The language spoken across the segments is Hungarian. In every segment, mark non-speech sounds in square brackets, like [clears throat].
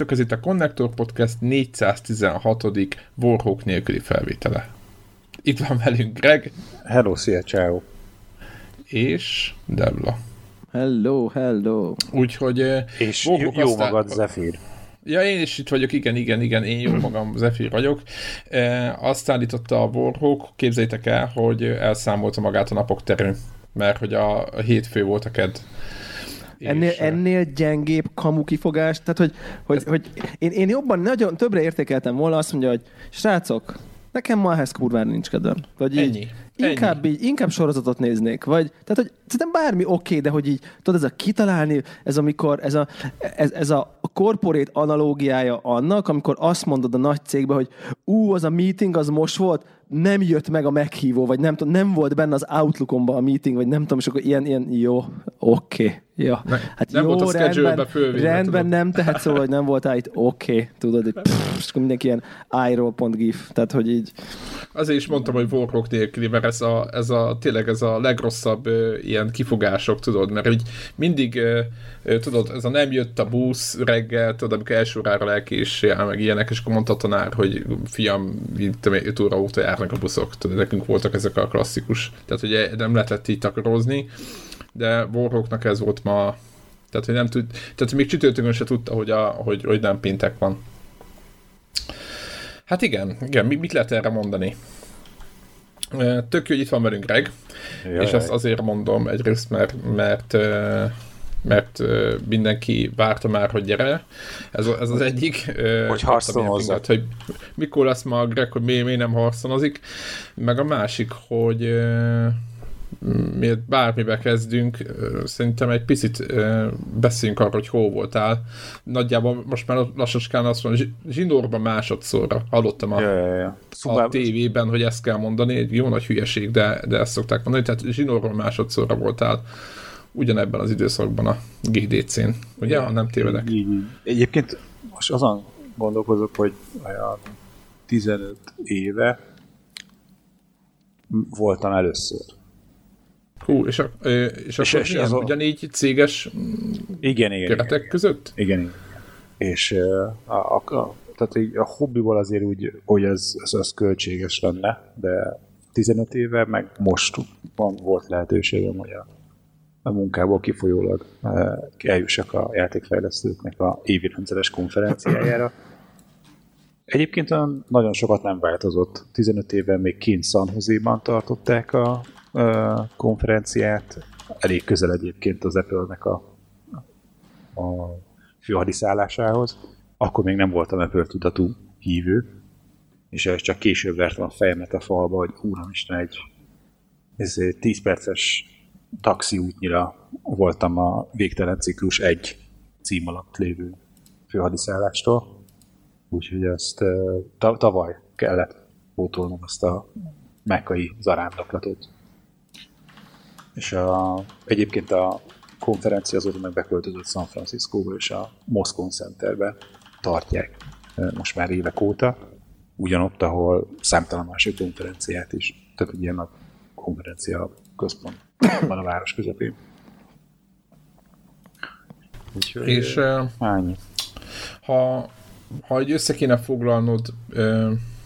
Sziasztok, ez itt a Connector Podcast 416. Warhawk nélküli felvétele. Itt van velünk Greg. Hello, szia, ciao. És Debla. Hello, hello. Úgyhogy... eh, És Warhawk jó aztán- magad, Zephyr. Ja, én is itt vagyok, igen, igen, igen, én jó magam, Zephyr vagyok. E, azt állította a Warhawk, képzeljétek el, hogy elszámolta magát a napok terén, mert hogy a, a hétfő volt a ked. Ennél, ennél gyengébb kamu kifogás, tehát hogy, hogy, hogy én, én jobban, nagyon többre értékeltem volna azt mondja, hogy srácok, nekem ma ehhez kurvára nincs kedvem. Vagy így, Ennyi. Inkább, így, inkább sorozatot néznék, vagy, tehát hogy szerintem bármi oké, okay, de hogy így, tudod, ez a kitalálni, ez amikor, ez a, ez, ez a corporate analógiája annak, amikor azt mondod a nagy cégbe, hogy ú, az a meeting az most volt, nem jött meg a meghívó, vagy nem tudom, nem volt benne az Outlookomba a meeting, vagy nem tudom, és akkor ilyen, ilyen jó, oké, okay, ja. Ne- Hát nem jó, volt a rendben, fölvéve, rendben tudod. nem tehetsz szóval, hogy nem voltál itt, oké, okay, tudod, hogy pff, és akkor mindenki ilyen iRoll.gif, tehát hogy így, Azért is mondtam, hogy Warhawk nélküli, mert ez a, ez a, tényleg ez a legrosszabb ö, ilyen kifogások, tudod, mert így mindig, ö, ö, tudod, ez a nem jött a busz reggel, tudod, amikor első órára elkésél, meg ilyenek, és akkor mondta a tanár, hogy fiam, így, tudom én, 5 óra óta járnak a buszok, tudod, nekünk voltak ezek a klasszikus, tehát hogy nem lehetett így takarózni, de Warhawknak ez volt ma, tehát hogy nem tud, tehát még csütörtökön se tudta, hogy, a, hogy, hogy nem péntek van. Hát igen, igen, mi- mit lehet erre mondani? Tök jó, hogy itt van velünk Greg, Jaj, és ezt azért mondom egyrészt, mert, mert, mert mindenki várta már, hogy gyere. Ez, a- ez az egyik. Hogy pinget, Hogy mikor lesz ma a Greg, hogy miért, miért nem harconozik. Meg a másik, hogy miért bármibe kezdünk, szerintem egy picit beszéljünk arról, hogy hol voltál. Nagyjából most már lassacskán azt mondom, zsi- zsinórban másodszorra hallottam a, Ja, ja, ja. a Szóval, tévében, hogy ezt kell mondani, egy jó nagy hülyeség, de, de ezt szokták mondani, tehát zsinórban másodszorra voltál ugyanebben az időszakban a GDC-n, ugye, ha nem tévedek. Egyébként most azon gondolkozok, hogy olyan 15 éve voltam először. Hú, és, a, és, És- akkor és milyen, az a- ugyanígy céges Igen, igen. keretek igen. között? Igen, igen. És a, a, a, tehát így a hobbiból azért úgy, hogy ez, ez, ez költséges lenne, de 15 éve meg most van, volt lehetőségem, hogy a, a munkából kifolyólag ö, eljussak a játékfejlesztőknek a évi rendszeres konferenciájára. Egyébként nagyon sokat nem változott. 15 éve még kint San Jose-ban tartották a ö, konferenciát. Elég közel egyébként az Apple-nek a, a főhadiszállásához. Akkor még nem voltam Apple tudatú hívő, és ez csak később vertem a fejemet a falba, hogy úramisten egy ez egy 10 perces taxi útnyira voltam a végtelen ciklus egy cím alatt lévő főhadiszállástól. Úgyhogy ezt tavaly kellett pótolnom azt a mekkai zarándoklatot. És a, egyébként a konferencia azóta meg beköltözött San Franciscóba és a Moscone Centerbe tartják most már évek óta, ugyanott, ahol számtalan másik konferenciát is, tehát egy ilyen nagy konferencia központ van a város közepén. Úgyhogy És ennyi. ha, ha egy össze kéne foglalnod,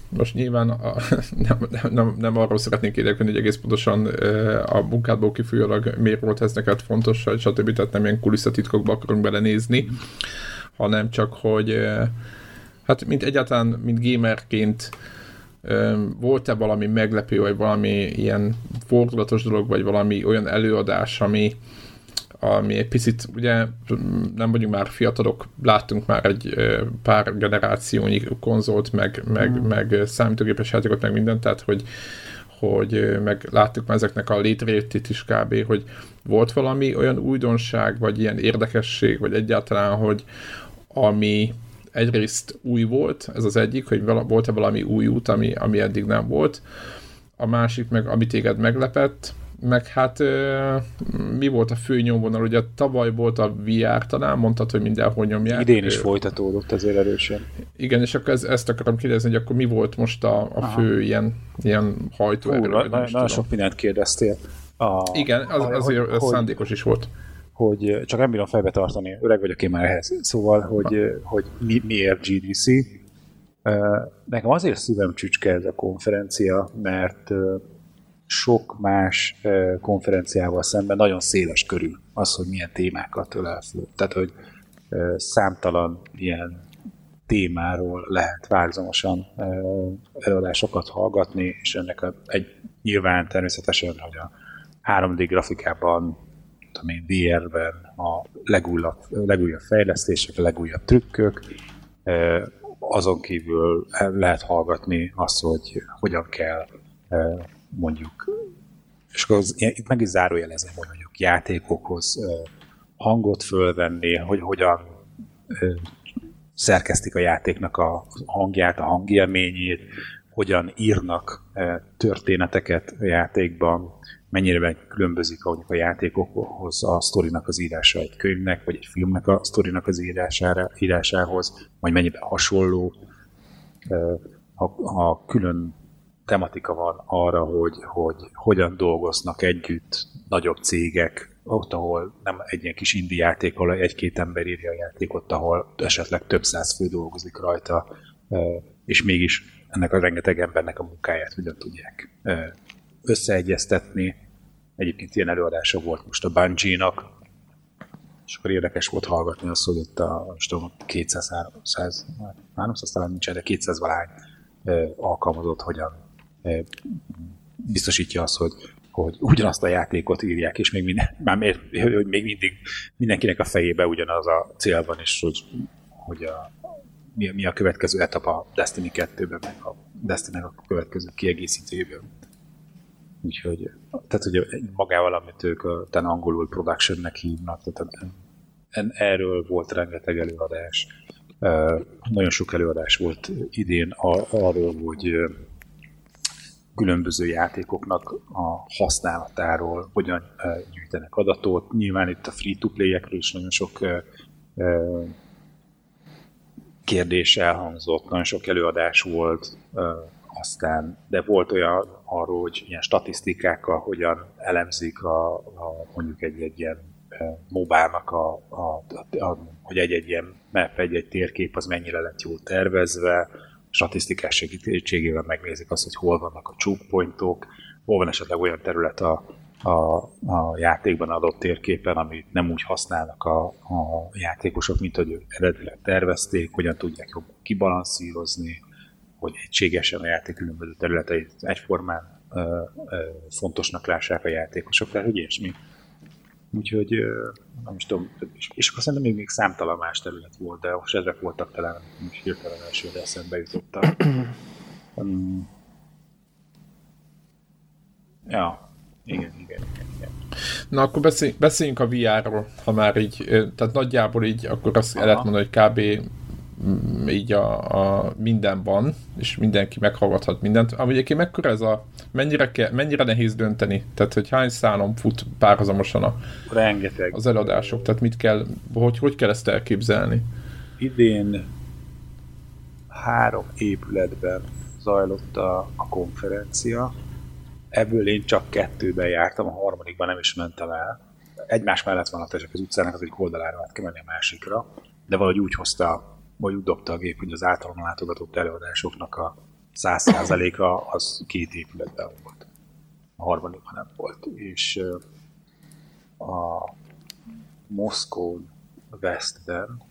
most nyilván a, [laughs] nem, nem, nem, arról szeretnék érdekelni, hogy egész pontosan a munkádból kifolyólag miért volt ez neked fontos, stb. Tehát nem ilyen kulisszatitkokba akarunk belenézni, hanem csak, hogy hát mint egyáltalán, mint gamerként volt-e valami meglepő, vagy valami ilyen fordulatos dolog, vagy valami olyan előadás, ami, ami egy picit, ugye nem vagyunk már fiatalok, láttunk már egy pár generációnyi konzolt, meg, meg, mm. meg számítógépes játékot, meg mindent, tehát hogy, hogy meg láttuk már ezeknek a létrejöttét is kb., hogy volt valami olyan újdonság, vagy ilyen érdekesség, vagy egyáltalán, hogy ami egyrészt új volt, ez az egyik, hogy vala, volt-e valami új út, ami, ami eddig nem volt, a másik meg, ami téged meglepett, meg hát mi volt a fő nyomvonal? Ugye tavaly volt a VR, talán mondtad, hogy mindenhol nyomják. Idén is folytatódott azért erősen. Igen, és akkor ez, ezt akarom kérdezni, hogy akkor mi volt most a, a fő ilyen, ilyen hajtóerő? Vagy na, nagyon tudom. sok mindent kérdeztél. A, Igen, az, azért hogy- szándékos is volt. Hogy csak nem bírom fejbe tartani, öreg vagyok én már ehhez. Szóval, hogy, hogy mi, miért GDC. Nekem azért szívem csücske ez a konferencia, mert sok más konferenciával szemben nagyon széles körül az, hogy milyen témákat ölel. Tehát, hogy számtalan ilyen témáról lehet változamosan előadásokat hallgatni, és ennek egy nyilván természetesen, hogy a 3D grafikában, tudom én, VR-ben a legújabb, legújabb fejlesztések, a legújabb trükkök, azon kívül lehet hallgatni azt, hogy hogyan kell mondjuk, és akkor az, itt meg is zárójelezem, hogy mondjuk játékokhoz hangot fölvenni, hogy hogyan szerkesztik a játéknak a hangját, a hangélményét, hogyan írnak történeteket a játékban, mennyire különbözik mondjuk a játékokhoz a sztorinak az írása egy könyvnek, vagy egy filmnek a sztorinak az írására, írásához, vagy mennyiben hasonló. Ha, ha külön tematika van arra, hogy, hogy hogyan dolgoznak együtt nagyobb cégek, ott, ahol nem egy ilyen kis indi játék, ahol egy-két ember írja a játékot, ahol esetleg több száz fő dolgozik rajta, és mégis ennek a rengeteg embernek a munkáját hogyan tudják összeegyeztetni. Egyébként ilyen előadása volt most a Bungie-nak, és akkor érdekes volt hallgatni azt, hogy ott a, most tudom, 200, 300, 300 talán nincs, de 200 valány alkalmazott, hogyan biztosítja azt, hogy hogy ugyanazt a játékot írják, és még, minden, már még, hogy még mindig mindenkinek a fejébe ugyanaz a cél van, és hogy, hogy a, mi, mi a következő etap a Destiny 2-ben, meg a destiny a következő kiegészítőjében. Úgyhogy, tehát ugye magával, amit ők a, ten angolul productionnek hívnak, tehát en, erről volt rengeteg előadás. Nagyon sok előadás volt idén arról, hogy különböző játékoknak a használatáról, hogyan gyűjtenek adatot. Nyilván itt a free-to-play-ekről is nagyon sok kérdés elhangzott, nagyon sok előadás volt, aztán, de volt olyan arról, hogy ilyen statisztikákkal hogyan elemzik a, a mondjuk egy-egy ilyen mobának, a, a, a, hogy egy-egy ilyen map, egy-egy térkép az mennyire lett jól tervezve, statisztikás segítségével megnézik azt, hogy hol vannak a csúkpontok, hol van esetleg olyan terület a, a, a játékban adott térképen, amit nem úgy használnak a, a játékosok, mint hogy ők eredetileg tervezték, hogyan tudják jobban kibalanszírozni, hogy egységesen a játék különböző területeit egyformán ö, ö, fontosnak lássák a játékosok, tehát hogy ilyesmi. Úgyhogy nem is tudom, és, és akkor szerintem még, még számtalan más terület volt, de most ezek voltak talán, most hirtelen elsőre eszembe jutottak. [clears throat] um, ja, igen, igen, igen, igen. Na akkor beszéljünk, beszéljünk a VR-ról, ha már így, tehát nagyjából így, akkor azt Aha. lehet mondani, hogy kb így a, a minden van, és mindenki meghallgathat mindent. Amúgy egyébként mekkora ez a, mennyire, ke, mennyire nehéz dönteni? Tehát, hogy hány szálon fut párhuzamosan a, Rengeteg. az eladások? Tehát mit kell, hogy, hogy kell ezt elképzelni? Idén három épületben zajlott a, a konferencia. Ebből én csak kettőben jártam, a harmadikban nem is mentem el. Egymás mellett vannak ezek az utcának, az egy oldalára át kell menni a másikra, de valahogy úgy hozta vagy úgy dobta a gép, hogy az általam látogatott előadásoknak a száz százaléka az két épületben volt. A harmadikban nem volt. És a Moszkó Westben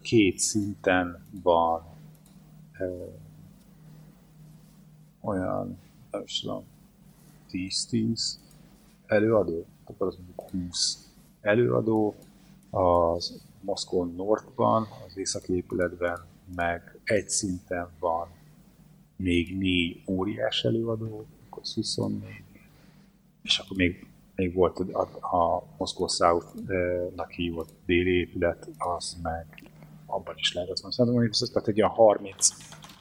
két szinten van olyan, nem is tudom, 10-10 előadó, akkor az mondjuk 20 előadó, az Moszkó Nordban, az északi épületben, meg egy szinten van még négy óriás előadó, akkor 24, és akkor még, még volt a, a Moszkó South-nak hívott déli épület, az meg abban is lehetett volna. Szerintem, hogy biztos, tehát egy olyan 30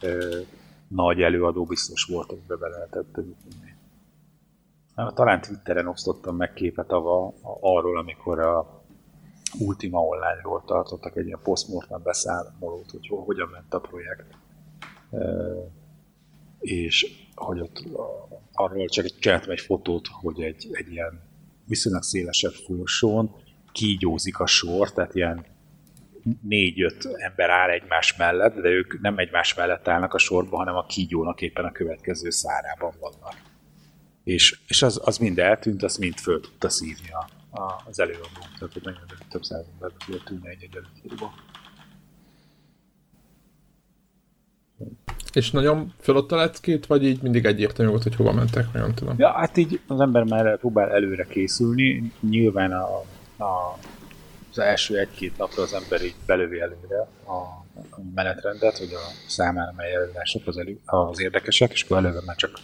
ö, nagy előadó biztos volt, amiben be lehetett jutni. Talán Twitteren osztottam meg képet ava, arról, amikor a Ultima Online-ról tartottak egy ilyen postmortem beszámolót, hogy hogyan ment a projekt. És hogy ott arról csak csináltam egy fotót, hogy egy, egy ilyen viszonylag szélesebb folyosón kígyózik a sor, tehát ilyen négy-öt ember áll egymás mellett, de ők nem egymás mellett állnak a sorba, hanem a kígyónak éppen a következő szárában vannak. És, és az, az mind eltűnt, azt mind föl tudta szívni a, az előadó. Tehát, hogy nagyon több száz ember tudja tűnni egy-egy előadóba. És nagyon a leckét, vagy így mindig egyértelmű volt, hogy hova mentek, nem tudom. Ja, hát így az ember már próbál előre készülni. Nyilván a, a, az első egy-két napra az ember így belövi előre a, menetrendet, hogy a számára mely előadások az, elő, az érdekesek, és akkor előre már csak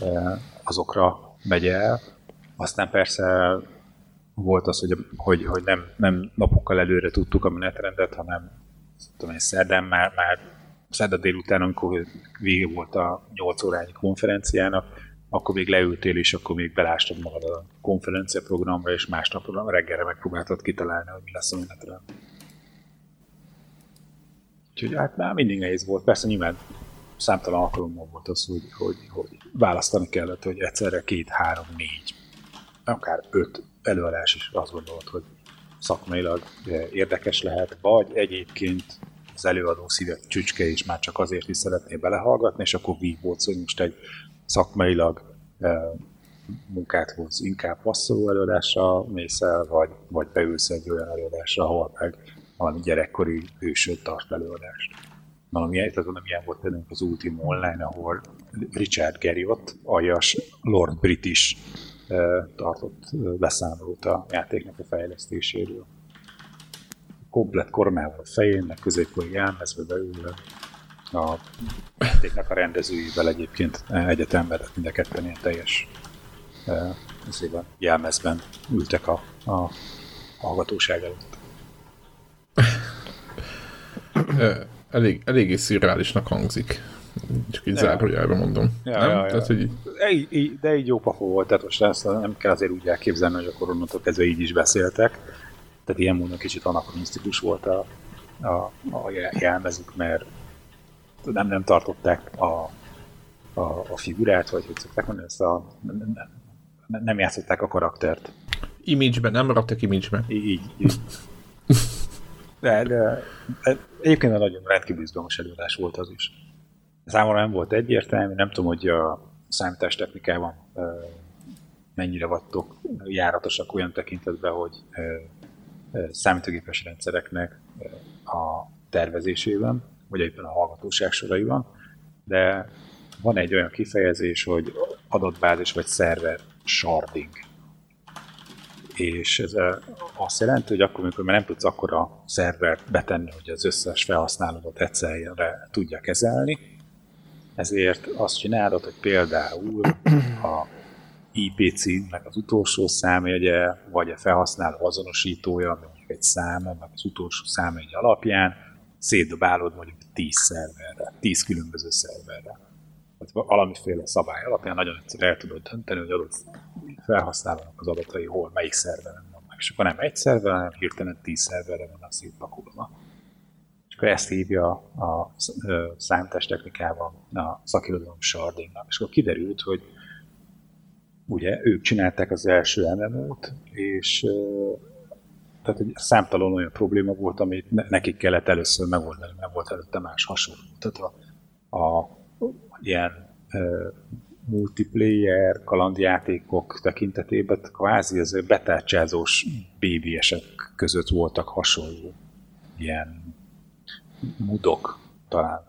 e, azokra megy el. Aztán persze volt az, hogy, hogy, hogy nem, nem napokkal előre tudtuk a menetrendet, hanem tudom én, szerdán már, már szerda délután, amikor vége volt a 8 órányi konferenciának, akkor még leültél, és akkor még belástad magad a konferencia programra, és másnap reggelre megpróbáltad kitalálni, hogy mi lesz a menetrend. Úgyhogy hát már mindig nehéz volt. Persze nyilván számtalan alkalommal volt az, hogy, hogy, hogy választani kellett, hogy egyszerre két, három, négy, akár öt előadás is azt gondolod, hogy szakmailag érdekes lehet, vagy egyébként az előadó szíve csücske is már csak azért is szeretné belehallgatni, és akkor vívódsz, hogy most egy szakmailag e, munkát húz inkább passzoló előadásra mész el, vagy, vagy beülsz egy olyan előadásra, ahol meg valami gyerekkori hősöd tart előadást. Valami, tehát valami ilyen volt például az Ultima Online, ahol Richard Garriott, aljas Lord British tartott beszámolót a játéknak a fejlesztéséről. Komplet koronával a fején, meg középkori jelmezbe beülve a játéknak a rendezőivel egyébként egyetemben, tehát mind a ketten ilyen teljes szépen jelmezben ültek a, a hallgatóság előtt. Elég, eléggé szürreálisnak hangzik. Csak így zárójelben mondom. Ja, nem? Ja, ja. Tehát, hogy így... De így jó pafó volt, tehát most ezt nem kell azért úgy elképzelni, hogy a koronától kezdve így is beszéltek. Tehát ilyen módon kicsit anakronisztikus volt a, a, a jelmezük, mert nem, nem tartották a, a, a figurát, vagy hogy szokták mondani, ezt a, nem, nem játszották a karaktert. Image-ben, nem maradtak image-ben. Így, így. így. De, de, de egyébként nagyon rendkívül izgalmas előadás volt az is. Számomra nem volt egyértelmű, nem tudom, hogy a számítástechnikában mennyire vagytok járatosak olyan tekintetben, hogy számítógépes rendszereknek a tervezésében, vagy éppen a hallgatóság soraiban, de van egy olyan kifejezés, hogy adatbázis vagy szerver sharding. És ez azt jelenti, hogy akkor, amikor már nem tudsz akkor a szervert betenni, hogy az összes felhasználódat egyszerre tudja kezelni, ezért azt csinálod, hogy például a IP címnek az utolsó számjegye, vagy a felhasználó azonosítója, mondjuk egy szám, meg az utolsó számjegy alapján szétdobálod mondjuk 10 szerverre, 10 különböző szerverre. Tehát valamiféle szabály alapján nagyon egyszer el tudod dönteni, hogy adott felhasználónak az adatai hol, melyik szerveren vannak. És akkor nem egy szerveren, hanem hirtelen 10 szerverre vannak szétpakolva. Akkor ezt hívja a, a számítástechnikában a szakirodalom shardingnak. És akkor kiderült, hogy ugye ők csinálták az első MMO-t, és tehát egy számtalan olyan probléma volt, amit nekik kellett először megoldani, mert volt előtte más hasonló. Tehát a, a ilyen uh, multiplayer kalandjátékok tekintetében kvázi az betárcsázós BBS-ek között voltak hasonló ilyen mudok talán.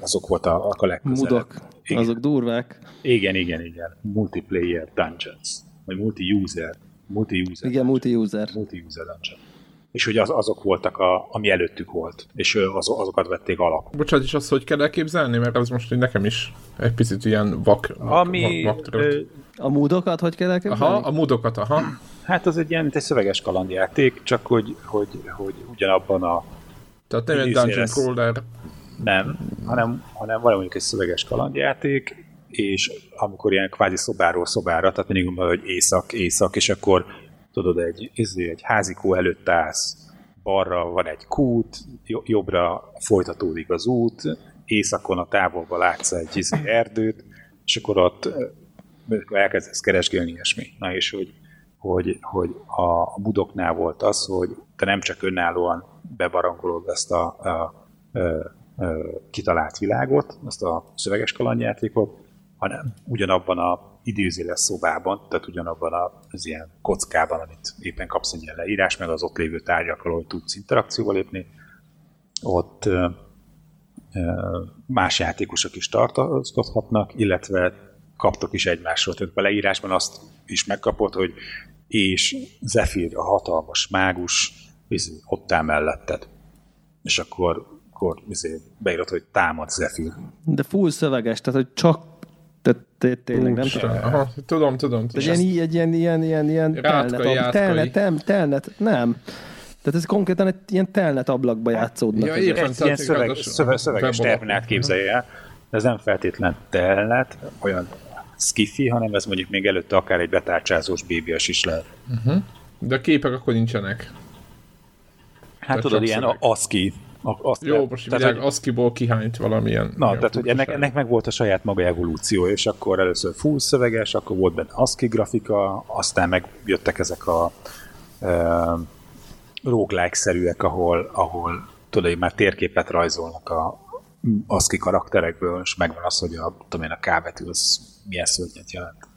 Azok voltak a, a legközelebb. Mudok. Igen. Azok durvák. Igen, igen, igen. Multiplayer dungeons. Vagy multi-user. Multi-user. Igen, multi-user. Multi-user dungeon. És hogy az, azok voltak, a, ami előttük volt. És az, azokat vették alap. Bocsánat, és azt hogy kell elképzelni? Mert az most hogy nekem is egy picit ilyen vak, vak, ami, vak, vak ö, A módokat hogy kell elképzelni? Aha, a módokat, aha. Hát az egy ilyen egy szöveges kalandjáték, csak hogy, hogy, hogy ugyanabban a... Tehát nem egy dungeon crawler. Nem, hanem, hanem van mondjuk egy szöveges kalandjáték, és amikor ilyen kvázi szobáról szobára, tehát mindig mondom, hogy éjszak, éjszak, és akkor tudod, egy, egy házikó előtt állsz, balra van egy kút, jobbra folytatódik az út, éjszakon a távolban látsz egy izé erdőt, és akkor ott elkezdesz keresgélni ilyesmi. Na és hogy, hogy, hogy a budoknál volt az, hogy te nem csak önállóan bebarangolod ezt a, a, a, a kitalált világot, ezt a szöveges kalandjátékot, hanem ugyanabban a időzéles szobában, tehát ugyanabban az ilyen kockában, amit éppen kapsz egy ilyen leírás, meg az ott lévő tárgyakkal, hogy tudsz interakcióba lépni, ott más játékosok is tartózkodhatnak, illetve kaptok is egymásról. Tehát a leírásban azt is megkapod, hogy és Zephyr, a hatalmas mágus, izé, ott áll melletted. És akkor, akkor izé, beírod, hogy támad Zephyr. De full szöveges, tehát hogy csak tehát tényleg nem tudom. Aha, tudom, tudom. tudom. Egy ilyen, ilyen, ilyen, ilyen, ilyen telnet, telnet, nem. Tehát ez konkrétan egy ilyen telnet ablakba játszódnak. Ja, ilyen, ilyen szöveg, szöveg, szöveges terminát képzelje el. Ez nem feltétlen telnet, olyan skifi, hanem ez mondjuk még előtte akár egy betárcsázós bébias is lehet. Uh-huh. De a képek akkor nincsenek. Hát tehát tudod, ilyen szöveg. ASCII. Azt Jó, lehet, most tehát, hogy ASCII-ból kihányt valamilyen. Na, tehát hogy ennek, ennek meg volt a saját maga evolúció, és akkor először full szöveges, akkor volt benne ASCII grafika, aztán meg jöttek ezek a uh, roguelike-szerűek, ahol, ahol tudod, hogy már térképet rajzolnak a ASCII karakterekből, és megvan az, hogy a, tudom én, a K betű az milyen szörnyet jelent.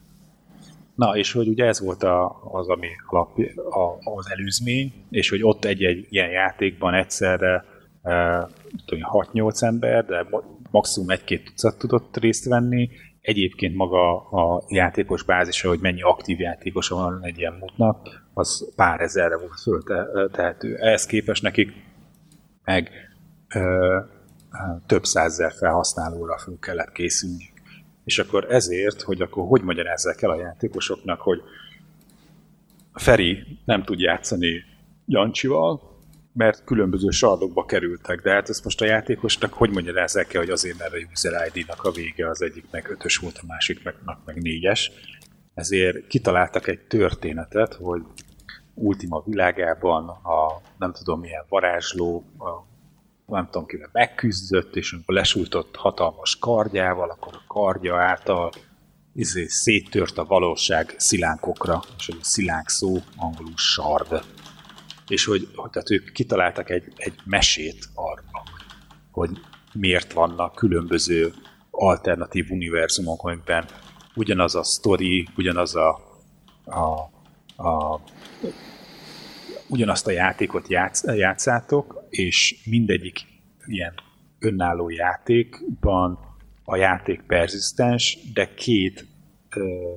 Na, és hogy ugye ez volt a, az, ami alap, a, az előzmény, és hogy ott egy-egy ilyen játékban egyszerre e, 6-8 ember, de maximum egy-két tucat tudott részt venni. Egyébként maga a játékos bázisa, hogy mennyi aktív játékosa van egy ilyen múltnak, az pár ezerre volt föltehető. Ehhez képest nekik meg ö, több százezer felhasználóra föl kellett készülni. És akkor ezért, hogy akkor hogy magyarázzák el a játékosoknak, hogy Feri nem tud játszani Jancsival, mert különböző sardokba kerültek, de hát ezt most a játékosnak hogy magyarázzák el, hogy azért, mert a user ID-nak a vége az egyik meg ötös volt, a másiknak meg négyes. Ezért kitaláltak egy történetet, hogy Ultima világában a nem tudom milyen varázsló, a nem tudom kivel megküzdött, és amikor lesújtott hatalmas kardjával, akkor a kardja által izé, széttört a valóság szilánkokra, és hogy a szilánk szó angolul sard. És hogy, hogy tehát ők kitaláltak egy, egy mesét arra, hogy miért vannak különböző alternatív univerzumok, amikben ugyanaz a sztori, ugyanaz a, a, a ugyanazt a játékot játsz, játszátok, és mindegyik ilyen önálló játékban a játék perzisztens, de két ö,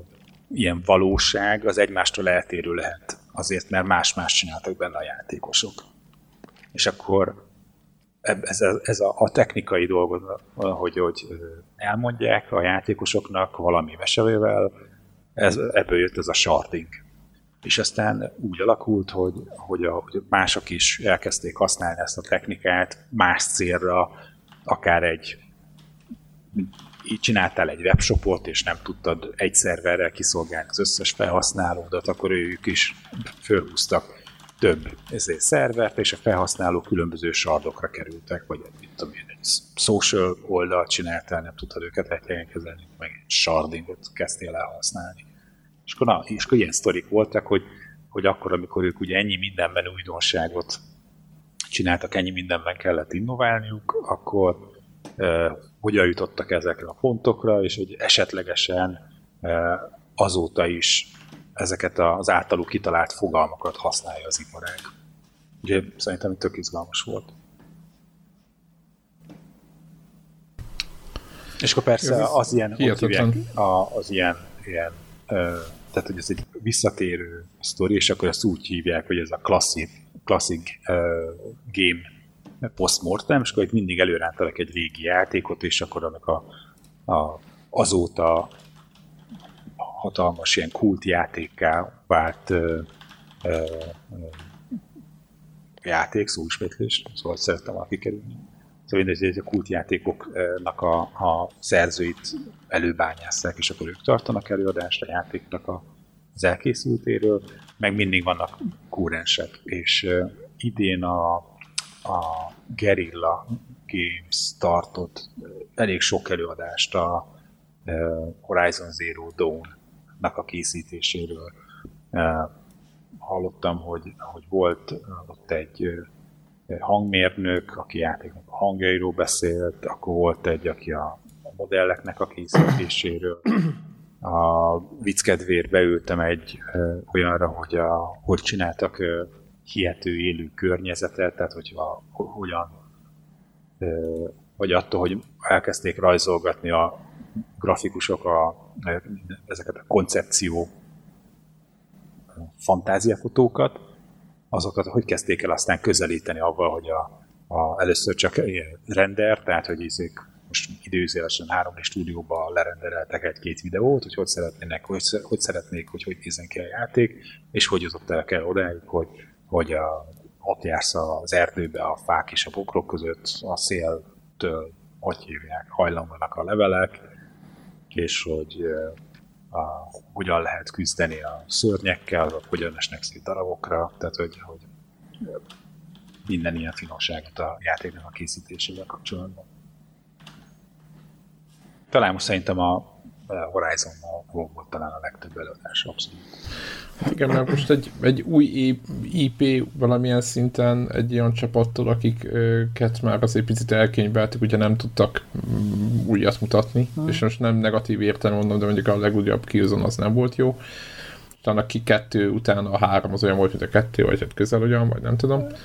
ilyen valóság az egymástól eltérő lehet. Azért, mert más-más csináltak benne a játékosok. És akkor ez a, ez a, a technikai dolgot, hogy, hogy elmondják a játékosoknak valami mesevével, ez, ebből jött ez a sharding és aztán úgy alakult, hogy, hogy, a, hogy mások is elkezdték használni ezt a technikát más célra, akár egy így csináltál egy webshopot, és nem tudtad egy szerverrel kiszolgálni az összes felhasználódat, akkor ők is fölhúztak több ezért szervert, és a felhasználók különböző sardokra kerültek, vagy egy, tudom én, egy social oldalt csináltál, nem tudtad őket egy kezelni, meg egy shardingot kezdtél el használni. És akkor, na, és akkor ilyen sztorik voltak, hogy, hogy akkor, amikor ők ugye ennyi mindenben újdonságot csináltak, ennyi mindenben kellett innoválniuk, akkor e, hogyan jutottak ezekre a pontokra, és hogy esetlegesen e, azóta is ezeket az általuk kitalált fogalmakat használja az iparág. Ugye szerintem tök izgalmas volt. És akkor persze az ilyen, hívják, az ilyen, ilyen tehát hogy ez egy visszatérő sztori, és akkor ezt úgy hívják, hogy ez a klasszik, klasszik uh, game postmortem, és akkor itt mindig előrántanak egy régi játékot, és akkor annak a, a, azóta hatalmas ilyen kult játékká vált uh, uh, játék, szóismétlés, szóval szerettem volna kikerülni. Szóval mindegy, a kultjátékoknak a, a szerzőit előbányásszák, és akkor ők tartanak előadást a játéknak a, az elkészültéről, meg mindig vannak kúrensek, és uh, idén a, a Guerrilla Games tartott elég sok előadást a uh, Horizon Zero Dawn-nak a készítéséről. Uh, hallottam, hogy, hogy volt ott egy hangmérnök, aki játéknak a hangjairól beszélt, akkor volt egy, aki a modelleknek a készítéséről. A vicc kedvéért beültem egy ö, olyanra, hogy a, hogy csináltak ö, hihető élő környezetet, tehát hogyha hogyan ö, vagy attól, hogy elkezdték rajzolgatni a grafikusok a, ezeket a koncepció fantáziafotókat, azokat hogy kezdték el aztán közelíteni avval, hogy a, a, először csak render, tehát hogy izék most időzélesen 3D stúdióban lerendereltek egy-két videót, hogy hogy szeretnének, hogy, hogy szeretnék, hogy hogy nézzen ki a játék, és hogy jutott el odáig, hogy, hogy a, ott jársz az erdőbe a fák és a bokrok között, a széltől, hogy hívják, hajlamonak a levelek, és hogy a, hogyan lehet küzdeni a szörnyekkel, vagy hogyan esnek szét darabokra, tehát hogy, hogy minden ilyen finomságot a játéknak a készítésével kapcsolatban. Talán most szerintem a horizon volt talán a legtöbb előadás, abszolút. Igen, mert most egy, egy új IP valamilyen szinten egy olyan csapattól, akiket már azért picit elkénybeltek, ugye nem tudtak mm, újat mutatni, hmm. és most nem negatív értelem mondom, de mondjuk a legújabb Killzone az nem volt jó. Talán a ki kettő után a három az olyan volt, mint a kettő, vagy hát közel olyan, vagy nem tudom. Hmm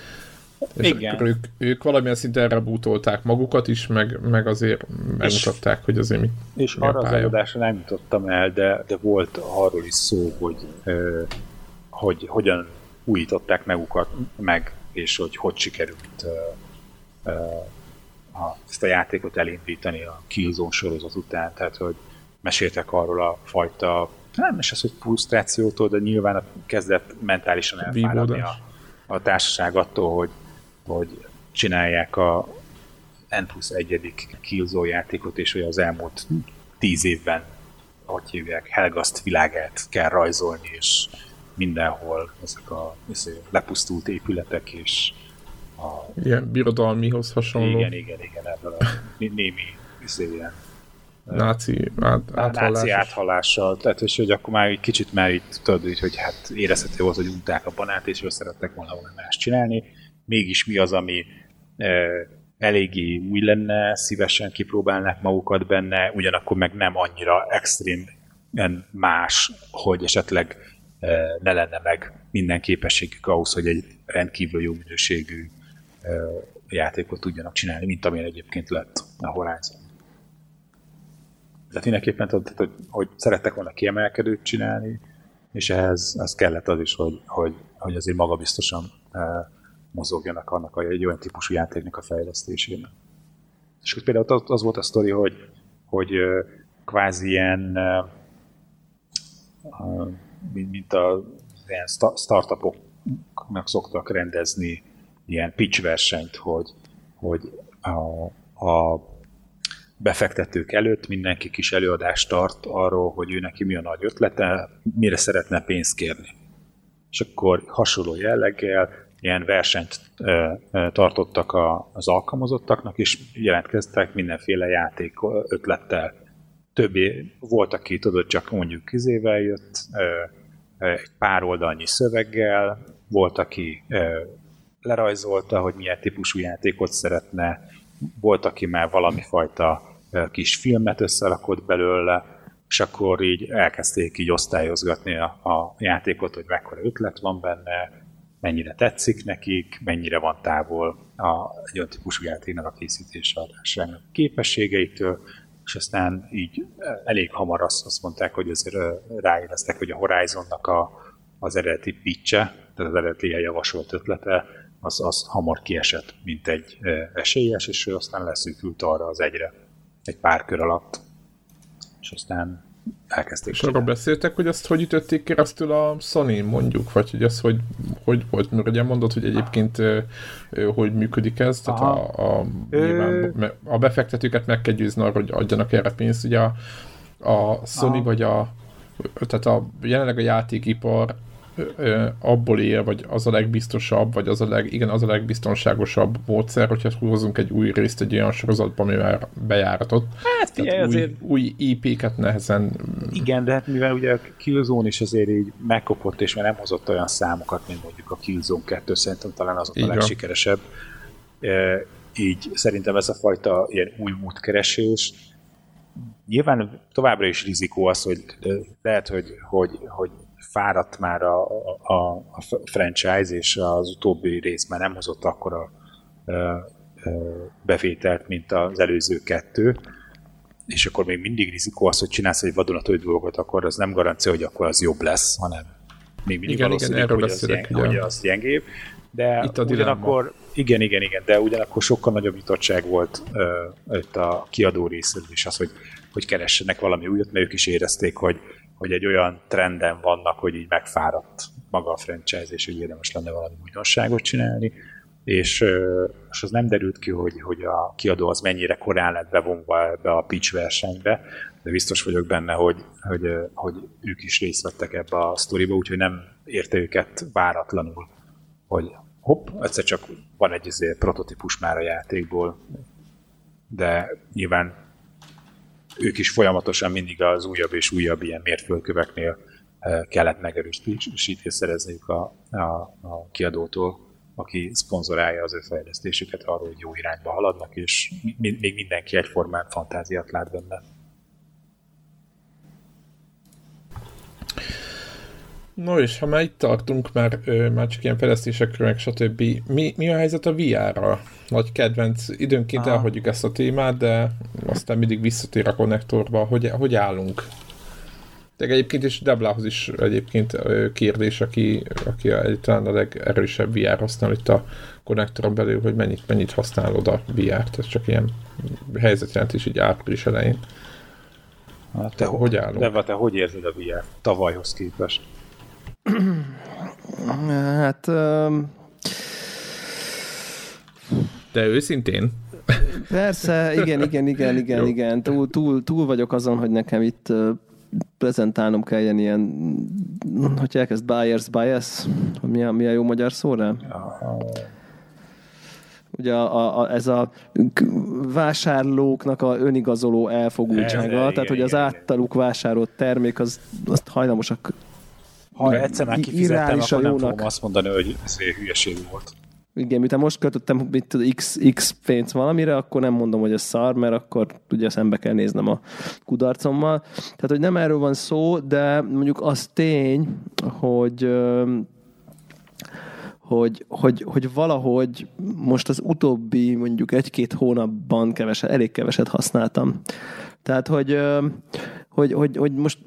és Igen. Ők, ők valamilyen szinten rebútolták magukat is, meg, meg azért megmutatták, és, hogy azért mi És mi arra az előadásra nem jutottam el, de, de volt arról is szó, hogy, hogy hogyan újították magukat meg, és hogy hogy sikerült a, ezt a játékot elindítani a Killzone sorozat után, tehát hogy meséltek arról a fajta, nem is az, hogy frusztrációtól, de nyilván kezdett mentálisan elfáradni a, a társaság attól, hogy hogy csinálják a N plusz egyedik Killzone játékot, és hogy az elmúlt tíz évben, hogy hívják, Helgast világát kell rajzolni, és mindenhol ezek a ezek lepusztult épületek, és a... Ilyen birodalmihoz hasonló. Igen, igen, igen, ebből a némi izé, ilyen náci át, áthallás. Náci áthallással, tehát és hogy akkor már egy kicsit már itt tudod, hogy hát érezhető volt, hogy unták a banát, és ő szerettek volna valami más csinálni, mégis mi az, ami eléggé új lenne, szívesen kipróbálnák magukat benne, ugyanakkor meg nem annyira extrém más, hogy esetleg ne lenne meg minden képességük ahhoz, hogy egy rendkívül jó minőségű játékot tudjanak csinálni, mint amilyen egyébként lett a Horizon. Tehát mindenképpen tudod, hogy, hogy szerettek volna kiemelkedőt csinálni, és ehhez ez kellett az is, hogy, hogy, hogy azért magabiztosan mozogjanak annak a, egy olyan típusú játéknak a fejlesztésében. És például az volt a sztori, hogy, hogy kvázi ilyen mint a ilyen startupoknak szoktak rendezni ilyen pitch versenyt, hogy, hogy a, a befektetők előtt mindenki kis előadást tart arról, hogy ő neki mi a nagy ötlete, mire szeretne pénzt kérni. És akkor hasonló jelleggel ilyen versenyt tartottak az alkalmazottaknak, és jelentkeztek mindenféle játék ötlettel. Többé volt, aki tudod, csak mondjuk kizével jött, egy pár oldalnyi szöveggel, volt, aki lerajzolta, hogy milyen típusú játékot szeretne, volt, aki már valami fajta kis filmet összerakott belőle, és akkor így elkezdték így osztályozgatni a, a játékot, hogy mekkora ötlet van benne, mennyire tetszik nekik, mennyire van távol a, egy olyan típusú játéknak a készítése adásának képességeitől, és aztán így elég hamar azt, azt mondták, hogy azért ráéreztek, hogy a Horizonnak a, az eredeti pitche, tehát az eredeti javasolt ötlete, az, az hamar kiesett, mint egy esélyes, és ő aztán leszűkült arra az egyre egy pár kör alatt. És aztán elkezdték. És arról beszéltek, hogy azt hogy ütötték keresztül a sony mondjuk, vagy hogy az hogy, hogy volt, mert ugye mondod, hogy egyébként hogy működik ez, tehát a, a, nyilván, a befektetőket meg kell győzni arra, hogy adjanak erre pénzt, ugye a, a Sony Aha. vagy a tehát a, jelenleg a játékipar ö, abból él, vagy az a legbiztosabb, vagy az a leg, igen, az a legbiztonságosabb módszer, hogyha hozunk egy új részt egy olyan sorozatba, ami már bejáratott. Hát figyelj, Tehát új, azért- új IP-ket nehezen Igen, de hát mivel ugye a Killzone is azért így megkopott, és már nem hozott olyan számokat, mint mondjuk a Killzone 2, szerintem talán az a legsikeresebb. Így szerintem ez a fajta ilyen új útkeresés, nyilván továbbra is rizikó az, hogy lehet, hogy, hogy, hogy fáradt már a, a, a franchise, és az utóbbi rész már nem hozott akkora ö, ö, bevételt, mint az előző kettő, és akkor még mindig rizikó az, hogy csinálsz egy vadonatúj dolgot, akkor az nem garancia, hogy akkor az jobb lesz, hanem még mindig Igen, valószínű, igen, erről hogy, az gyeng, hogy az gyengébb. De Itt a dilemma. ugyanakkor, igen, igen, igen, de ugyanakkor sokkal nagyobb nyitottság volt uh, itt a kiadó részéről is az, hogy, hogy keressenek valami újat, mert ők is érezték, hogy, hogy egy olyan trenden vannak, hogy így megfáradt maga a franchise, és hogy érdemes lenne valami újdonságot csinálni, és, és az nem derült ki, hogy, hogy a kiadó az mennyire korán lett bevonva ebbe a pitch versenybe, de biztos vagyok benne, hogy, hogy, hogy ők is részt vettek ebbe a sztoriba, úgyhogy nem érte őket váratlanul, hogy hopp, egyszer csak van egy izé, prototípus már a játékból, de nyilván ők is folyamatosan mindig az újabb és újabb ilyen mérföldköveknél eh, kellett megerősítést szerezniük a, a, a kiadótól, aki szponzorálja az ő fejlesztésüket arról, hogy jó irányba haladnak, és mi, még mindenki egyformán fantáziát lát benne. No és ha már itt tartunk, már, már csak ilyen fejlesztésekről, meg stb. Mi, mi a helyzet a VR-ra? Nagy kedvenc, időnként Aha. elhagyjuk ezt a témát, de aztán mindig visszatér a konnektorba. Hogy, hogy állunk? De egyébként is Deblához is egyébként kérdés, aki, aki a, talán a legerősebb VR használ itt a konnektoron belül, hogy mennyit, mennyit használod a VR-t. Ez csak ilyen helyzetjelentés így április elején. Hát te Hogy állunk? De te hogy érzed a VR tavalyhoz képest? [clears throat] Hát öm, De őszintén, persze, igen, igen, igen, igen, Jó. igen. Túl, túl, túl vagyok azon, hogy nekem itt prezentálnom kelljen ilyen, hogy elkezd bias bias, mi a, mi a jó magyar szó rá? Ugye a, a, a, ez a vásárlóknak a önigazoló elfogultsága, tehát hogy az általuk vásárolt termék, az, azt hajlamosak Ha egyszer már kifizettem, akkor nem jónak. fogom azt mondani, hogy ez egy hülyeség volt. Igen, miután most költöttem mit tudom, x, x pénzt valamire, akkor nem mondom, hogy ez szar, mert akkor ugye szembe kell néznem a kudarcommal. Tehát, hogy nem erről van szó, de mondjuk az tény, hogy hogy, hogy, hogy valahogy most az utóbbi mondjuk egy-két hónapban keveset, elég keveset használtam. Tehát, hogy, hogy, hogy, hogy most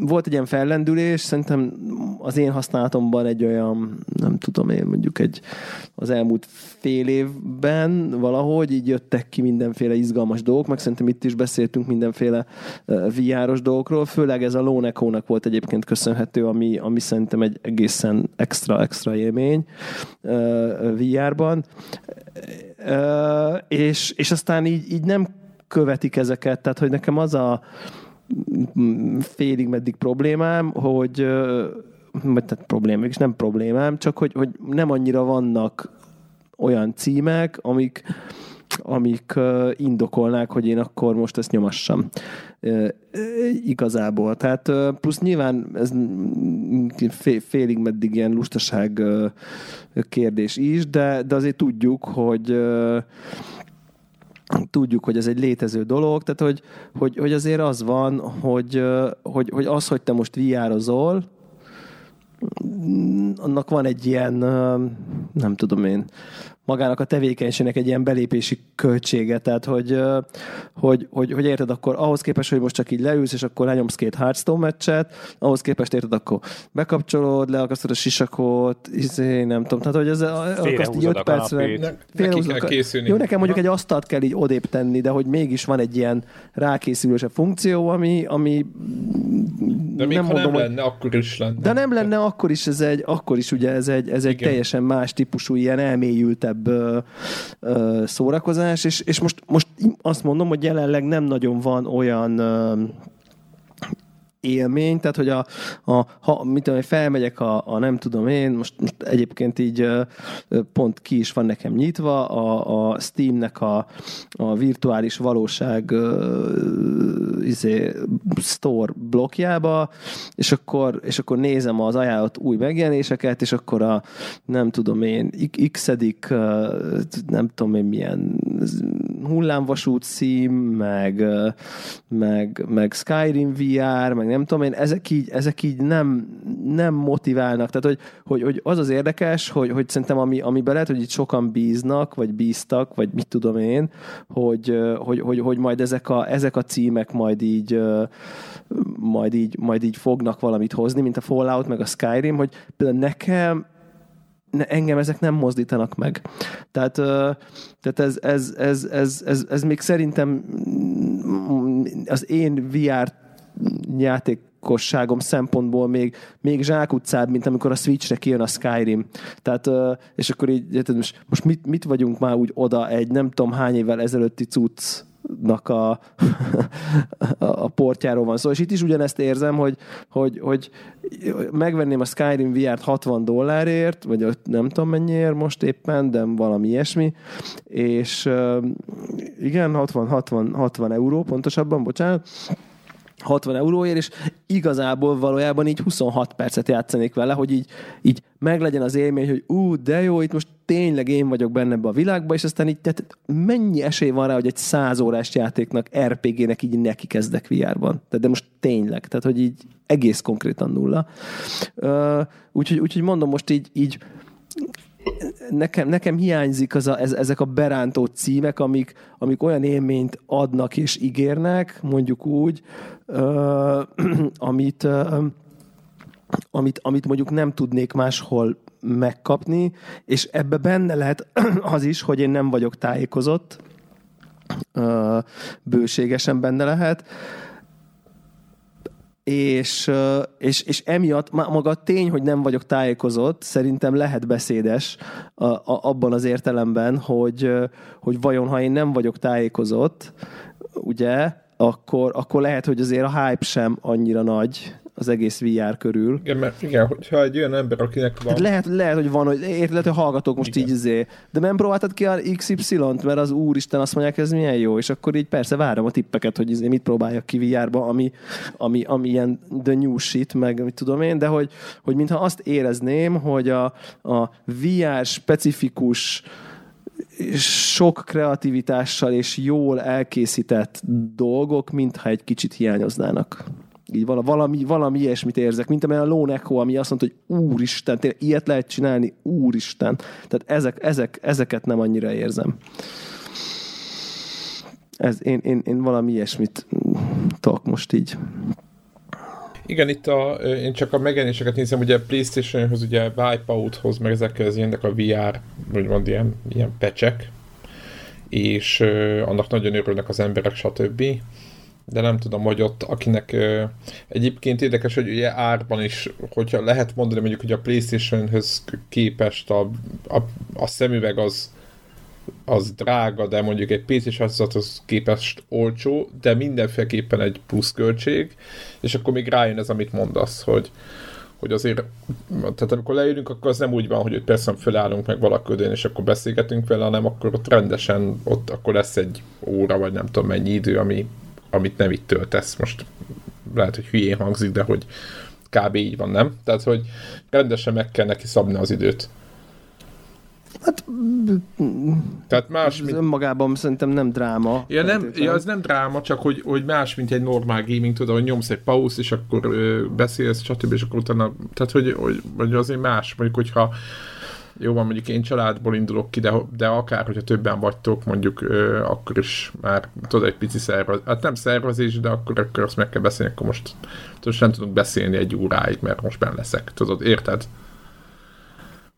volt egy ilyen fellendülés, szerintem az én használatomban egy olyan, nem tudom én, mondjuk egy az elmúlt fél évben valahogy így jöttek ki mindenféle izgalmas dolgok, meg szerintem itt is beszéltünk mindenféle VR-os dolgokról, főleg ez a Lone Echo-nak volt egyébként köszönhető, ami, ami szerintem egy egészen extra, extra élmény VR-ban. És, és aztán így, így nem követik ezeket, tehát hogy nekem az a félig meddig problémám, hogy vagy tehát problémám, és nem problémám, csak hogy, hogy nem annyira vannak olyan címek, amik, amik indokolnák, hogy én akkor most ezt nyomassam. Ö, Igazából. Tehát plusz nyilván ez fé- félig meddig ilyen lustaság kérdés is, de, de azért tudjuk, hogy tudjuk, hogy ez egy létező dolog, tehát hogy, hogy, hogy azért az van, hogy, hogy, hogy az, hogy te most VR-ozol, mm, annak van egy ilyen, nem tudom én, magának a tevékenységnek egy ilyen belépési költsége, tehát hogy, hogy, hogy, hogy érted, akkor ahhoz képest, hogy most csak így leülsz, és akkor lenyomsz két Hearthstone meccset, ahhoz képest érted, akkor bekapcsolod, leakasztod a sisakot, izé, nem tudom, tehát hogy ez akkor azt így Félrehúzod öt a percre kanapét. ne, neki kell készülni. Jó, nekem mondjuk egy asztalt kell így odébb tenni, de hogy mégis van egy ilyen rákészülősebb funkció, ami, ami de még nem ha nem hogy- lenne, akkor is lenne. de nem lenne, akkor is ez egy, akkor is ugye ez egy, ez egy Igen. teljesen más típusú, ilyen elmélyültebb ö, ö, szórakozás, és, és most, most azt mondom, hogy jelenleg nem nagyon van olyan ö, élmény, tehát hogy a, a ha, mit tudom, felmegyek a, a, nem tudom én, most, most egyébként így pont ki is van nekem nyitva, a, a Steamnek a, a virtuális valóság izé, store blokkjába, és akkor, és akkor nézem az ajánlott új megjelenéseket, és akkor a nem tudom én, x nem tudom én milyen hullámvasút szím, meg, meg, meg Skyrim VR, meg nem tudom én, ezek így, ezek így nem, nem motiválnak. Tehát, hogy, hogy, hogy az az érdekes, hogy, hogy szerintem ami, amiben lehet, hogy itt sokan bíznak, vagy bíztak, vagy mit tudom én, hogy, hogy, hogy, hogy majd ezek a, ezek a címek majd így majd így, majd így fognak valamit hozni, mint a Fallout, meg a Skyrim, hogy például nekem ne, engem ezek nem mozdítanak meg. Tehát, tehát ez, ez, ez, ez, ez, ez még szerintem az én VR játékosságom szempontból még, még zsákutcább, mint amikor a Switchre kijön a Skyrim. Tehát, és akkor így, most, most mit, mit vagyunk már úgy oda egy nem tudom hány évvel ezelőtti cucc nak a, [laughs] a portjáról van szó. Szóval, és itt is ugyanezt érzem, hogy, hogy, hogy megvenném a Skyrim VR-t 60 dollárért, vagy nem tudom mennyiért most éppen, de valami ilyesmi, és igen, 60, 60, 60 euró pontosabban, bocsánat, 60 euróért, és igazából valójában így 26 percet játszanék vele, hogy így, így meglegyen az élmény, hogy ú, de jó, itt most tényleg én vagyok benne ebbe a világba, és aztán így, tehát mennyi esély van rá, hogy egy 100 órás játéknak, RPG-nek így neki kezdek VR-ban. Tehát de most tényleg, tehát hogy így egész konkrétan nulla. Úgyhogy, úgyhogy mondom most így, így nekem, nekem hiányzik az a, ez, ezek a berántó címek, amik, amik olyan élményt adnak és ígérnek, mondjuk úgy, uh, [clears throat] amit, uh, amit, amit mondjuk nem tudnék máshol megkapni, és ebbe benne lehet [clears throat] az is, hogy én nem vagyok tájékozott, uh, bőségesen benne lehet, és, és, és emiatt maga a tény, hogy nem vagyok tájékozott, szerintem lehet beszédes a, a, abban az értelemben, hogy, hogy vajon ha én nem vagyok tájékozott, ugye, akkor, akkor lehet, hogy azért a hype sem annyira nagy, az egész VR körül. Igen, mert igen, hogyha egy olyan ember, akinek van... Hát lehet, lehet, hogy van, hogy érted, lehet, hogy hallgatok most igen. így izé, de nem próbáltad ki a XY-t, mert az úristen azt mondják, ez milyen jó, és akkor így persze várom a tippeket, hogy izé mit próbáljak ki VR-ba, ami, ami, ami ilyen the new shit, meg mit tudom én, de hogy, hogy mintha azt érezném, hogy a, a VR specifikus sok kreativitással és jól elkészített dolgok, mintha egy kicsit hiányoznának. Így valami, valami ilyesmit érzek, mint amilyen a Lone Echo, ami azt mondta, hogy úristen, tényleg ilyet lehet csinálni, úristen. Tehát ezek, ezek, ezeket nem annyira érzem. Ez, én, én, én valami ilyesmit tudok most így. Igen, itt a, én csak a megjelenéseket nézem, ugye Playstation-hoz, ugye Wipeout-hoz, meg ezekhez jönnek a VR, van ilyen, ilyen pecsek, és uh, annak nagyon örülnek az emberek, stb de nem tudom, hogy ott akinek ö, egyébként érdekes, hogy ugye árban is, hogyha lehet mondani mondjuk, hogy a Playstation-höz képest a, a, a szemüveg az az drága, de mondjuk egy PC sorozathoz képest olcsó, de mindenféleképpen egy pluszköltség, és akkor még rájön ez, amit mondasz, hogy, hogy azért, tehát amikor leülünk, akkor az nem úgy van, hogy persze fölállunk meg valaködön, és akkor beszélgetünk vele, hanem akkor ott rendesen, ott akkor lesz egy óra, vagy nem tudom mennyi idő, ami amit nem itt töltesz. Most lehet, hogy hülyén hangzik, de hogy kb. így van, nem? Tehát, hogy rendesen meg kell neki szabni az időt. Hát, Tehát más, mint... önmagában szerintem nem dráma. Ja, nem, ja, az nem dráma, csak hogy, hogy más, mint egy normál gaming, tudod, hogy nyomsz egy pauz, és akkor ö, beszélsz, stb. és akkor utána, tehát hogy, hogy, hogy azért más, mondjuk, hogyha jó van, mondjuk én családból indulok ki, de, de akár, hogyha többen vagytok, mondjuk ö, akkor is már tudod, egy pici szervezés, hát nem szervezés, de akkor, akkor azt meg kell beszélni, akkor most tudod, nem tudunk beszélni egy óráig, mert most benne leszek, tudod, érted?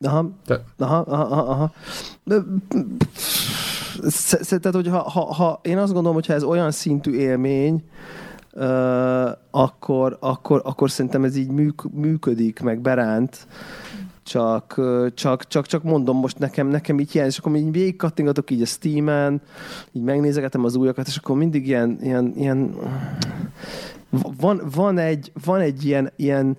Aha, de... aha, aha, aha. Tehát, hogy ha, ha, ha, én azt gondolom, hogy ha ez olyan szintű élmény, uh, akkor, akkor, akkor szerintem ez így műk, működik, meg beránt csak, csak, csak, csak mondom most nekem, nekem így hiány, és akkor így végig kattingatok így a Steam-en, így megnézegetem az újakat, és akkor mindig ilyen, ilyen, ilyen van, van, egy, van egy ilyen, ilyen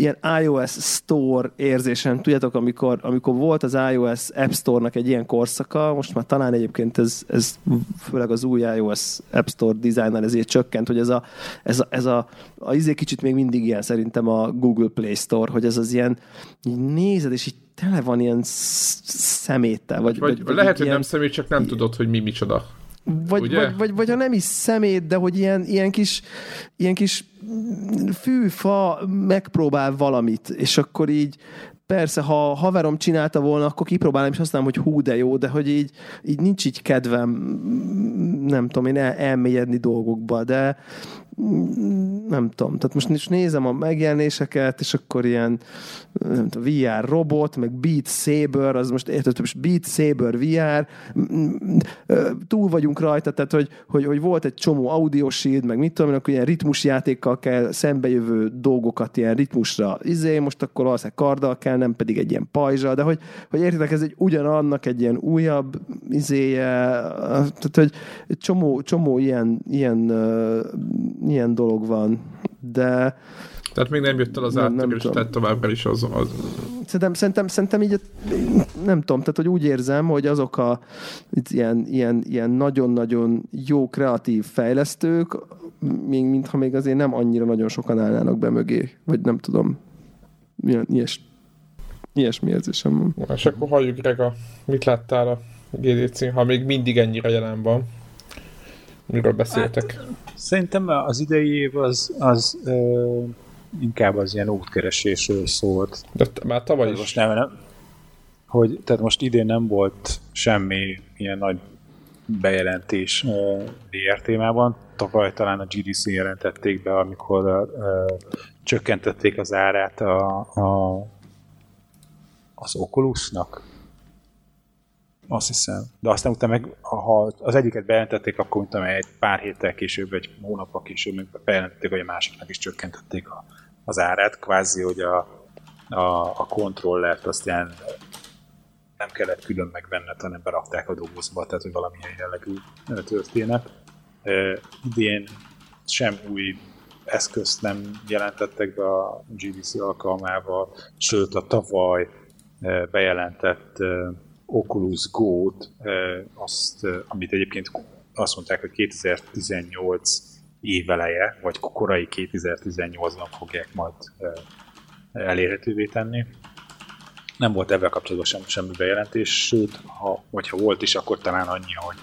ilyen iOS Store érzésem, tudjátok, amikor, amikor volt az iOS App Store-nak egy ilyen korszaka, most már talán egyébként ez, ez főleg az új iOS App Store designer ezért csökkent, hogy ez a, ez a, ez a, a izé kicsit még mindig ilyen szerintem a Google Play Store, hogy ez az ilyen, így nézed, és így tele van ilyen szeméttel. Vagy, vagy, vagy, vagy lehet, hogy ilyen, nem szemét, csak nem tudod, hogy mi micsoda. Vagy, vagy, vagy, vagy, ha nem is szemét, de hogy ilyen, ilyen kis, ilyen kis fűfa megpróbál valamit, és akkor így persze, ha haverom csinálta volna, akkor kipróbálom, és azt mondom, hogy hú, de jó, de hogy így, így nincs így kedvem, nem tudom én, el, elmélyedni dolgokba, de nem tudom, tehát most is nézem a megjelenéseket, és akkor ilyen nem tudom, VR robot, meg Beat Saber, az most érted, most Beat Saber VR, túl vagyunk rajta, tehát hogy, hogy, hogy volt egy csomó audio shield, meg mit tudom akkor ilyen ritmusjátékkal kell szembejövő dolgokat ilyen ritmusra izé, most akkor valószínűleg karddal kell, nem pedig egy ilyen pajzsa, de hogy, hogy értitek, ez egy ugyanannak egy ilyen újabb izéje, tehát hogy csomó, csomó ilyen, ilyen ilyen dolog van, de... Tehát még nem jött el az áttörés, tehát továbbra is az... az... Szerintem, szerintem, szerintem így, nem tudom, tehát hogy úgy érzem, hogy azok a ilyen, ilyen, ilyen nagyon-nagyon jó kreatív fejlesztők, még mintha még azért nem annyira nagyon sokan állnának be mögé, vagy nem tudom, ilyen, ilyes, ilyesmi érzésem van. És akkor halljuk, Grega, mit láttál a GDC, ha még mindig ennyire jelen van? Miről beszéltek? Hát, szerintem az idei év az, az ö, inkább az ilyen útkeresésről szólt. De már tavaly is. Most nem, nem, hogy, tehát most idén nem volt semmi ilyen nagy bejelentés VR témában. Tavaly talán a GDC jelentették be, amikor uh, csökkentették az árát a, a, az Oculusnak, azt hiszem. De aztán utána meg, ha az egyiket bejelentették, akkor utána egy pár héttel később, egy hónappal később meg bejelentették, hogy a másiknak is csökkentették a, az árát, kvázi, hogy a, a, a kontrollert azt ilyen nem kellett külön megvenned, hanem berakták a dobozba, tehát hogy valamilyen jellegű történet. E, idén sem új eszközt nem jelentettek be a GDC alkalmával, sőt a tavaly bejelentett Oculus Go-t, azt, amit egyébként azt mondták, hogy 2018 éveleje, vagy korai 2018-ban fogják majd elérhetővé tenni. Nem volt ebben kapcsolatban sem, semmi bejelentés, sőt, ha, vagy ha volt is, akkor talán annyi, hogy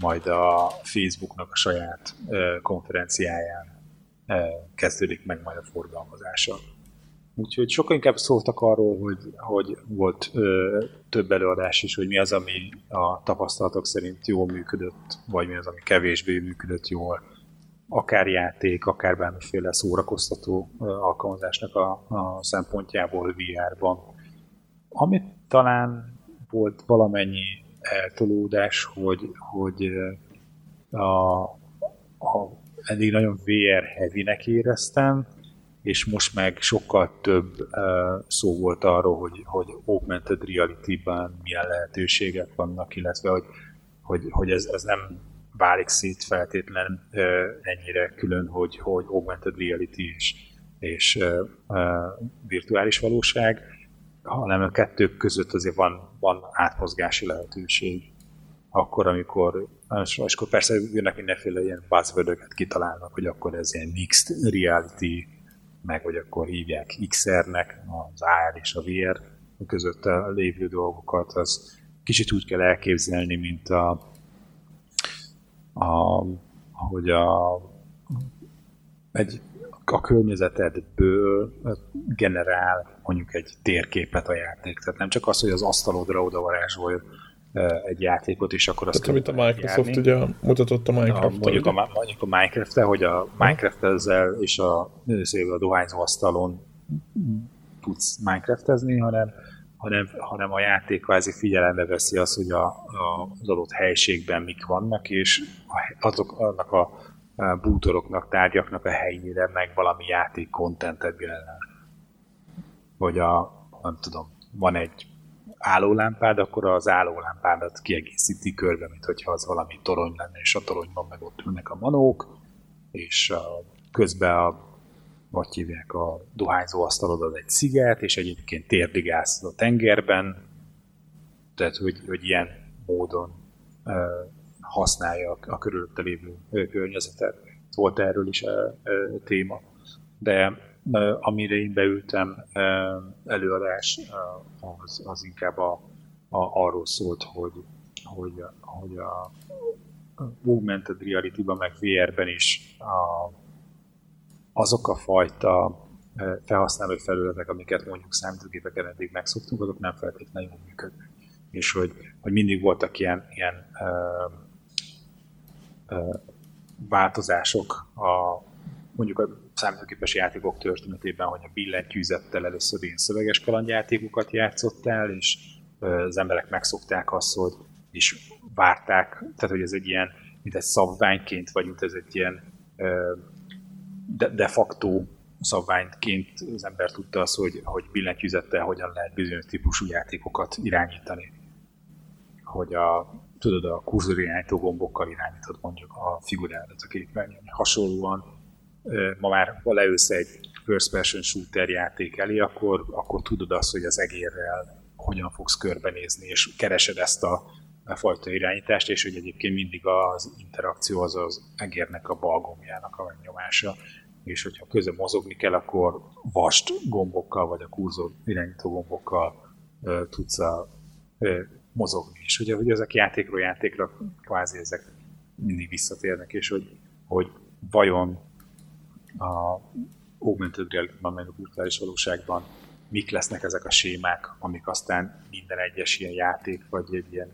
majd a Facebooknak a saját konferenciáján kezdődik meg majd a forgalmazása. Úgyhogy sokkal inkább szóltak arról, hogy, hogy volt ö, több előadás is, hogy mi az, ami a tapasztalatok szerint jól működött, vagy mi az, ami kevésbé működött jól. Akár játék, akár bármiféle szórakoztató ö, alkalmazásnak a, a szempontjából VR-ban. Amit talán volt valamennyi eltolódás, hogy, hogy a, a, eddig nagyon VR heavy-nek éreztem, és most meg sokkal több szó volt arról, hogy, hogy augmented reality-ban milyen lehetőségek vannak, illetve hogy, hogy, hogy ez, ez nem válik szét feltétlen ennyire külön, hogy, hogy augmented reality és, és virtuális valóság, hanem a kettők között azért van, van átmozgási lehetőség. Akkor, amikor, és akkor persze jönnek mindenféle ilyen buzzword kitalálnak, hogy akkor ez ilyen mixed reality, meg, hogy akkor hívják XR-nek az AR és a VR között a lévő dolgokat, az kicsit úgy kell elképzelni, mint a, a hogy a, egy, a környezetedből generál mondjuk egy térképet a játék. Tehát nem csak az, hogy az asztalodra oda varázsol egy játékot, és akkor azt Tehát, amit a Microsoft járni. ugye mutatott a minecraft a, mondjuk, a, mondjuk a minecraft hogy a minecraft ezzel és a, a dohányzó asztalon tudsz minecraftezni, hanem, hanem, hanem a játék kvázi figyelembe veszi azt, hogy a, a, az adott helységben mik vannak, és azok, annak a, a bútoroknak, tárgyaknak a helyére meg valami játék kontentet generál. Vagy a, nem tudom, van egy állólámpád, akkor az állólámpádat kiegészíti körbe, mint hogyha az valami torony lenne, és a toronyban meg ott ülnek a manók, és a, közben a vagy hívják a dohányzó asztalod az egy sziget, és egyébként térdigálsz a tengerben, tehát hogy, hogy ilyen módon uh, használja a, a körülötte lévő környezetet. Volt erről is uh, uh, téma. De amire én beültem előadás, az, az inkább a, a, arról szólt, hogy, hogy, hogy a augmented reality-ban, meg VR-ben is a, azok a fajta felhasználói felületek, amiket mondjuk számítógépeken eddig megszoktunk, azok nem feltétlenül jól működnek. És hogy, hogy mindig voltak ilyen, ilyen ö, ö, változások a, mondjuk a számítógépes játékok történetében, hogy a billentyűzettel először ilyen szöveges kalandjátékokat játszottál, és az emberek megszokták azt, hogy és várták, tehát hogy ez egy ilyen, mint egy szabványként, vagy mint ez egy ilyen de, de facto szabványként az ember tudta azt, hogy, hogy billentyűzettel hogyan lehet bizonyos típusú játékokat irányítani. Hogy a, tudod, a kurzor irányító gombokkal irányítod mondjuk a figurádat a képernyőn. Hasonlóan ma már, ha leülsz egy first person shooter játék elé, akkor, akkor tudod azt, hogy az egérrel hogyan fogsz körbenézni, és keresed ezt a, a fajta irányítást, és hogy egyébként mindig az interakció az az egérnek a balgomjának a nyomása, és hogyha közben mozogni kell, akkor vast gombokkal, vagy a kurzor irányító gombokkal uh, tudsz a, uh, mozogni. És ugye, hogy ezek játékról játékra kvázi ezek mindig visszatérnek, és hogy, hogy vajon a augmented reality-ban, meg a virtuális valóságban mik lesznek ezek a sémák, amik aztán minden egyes ilyen játék vagy egy ilyen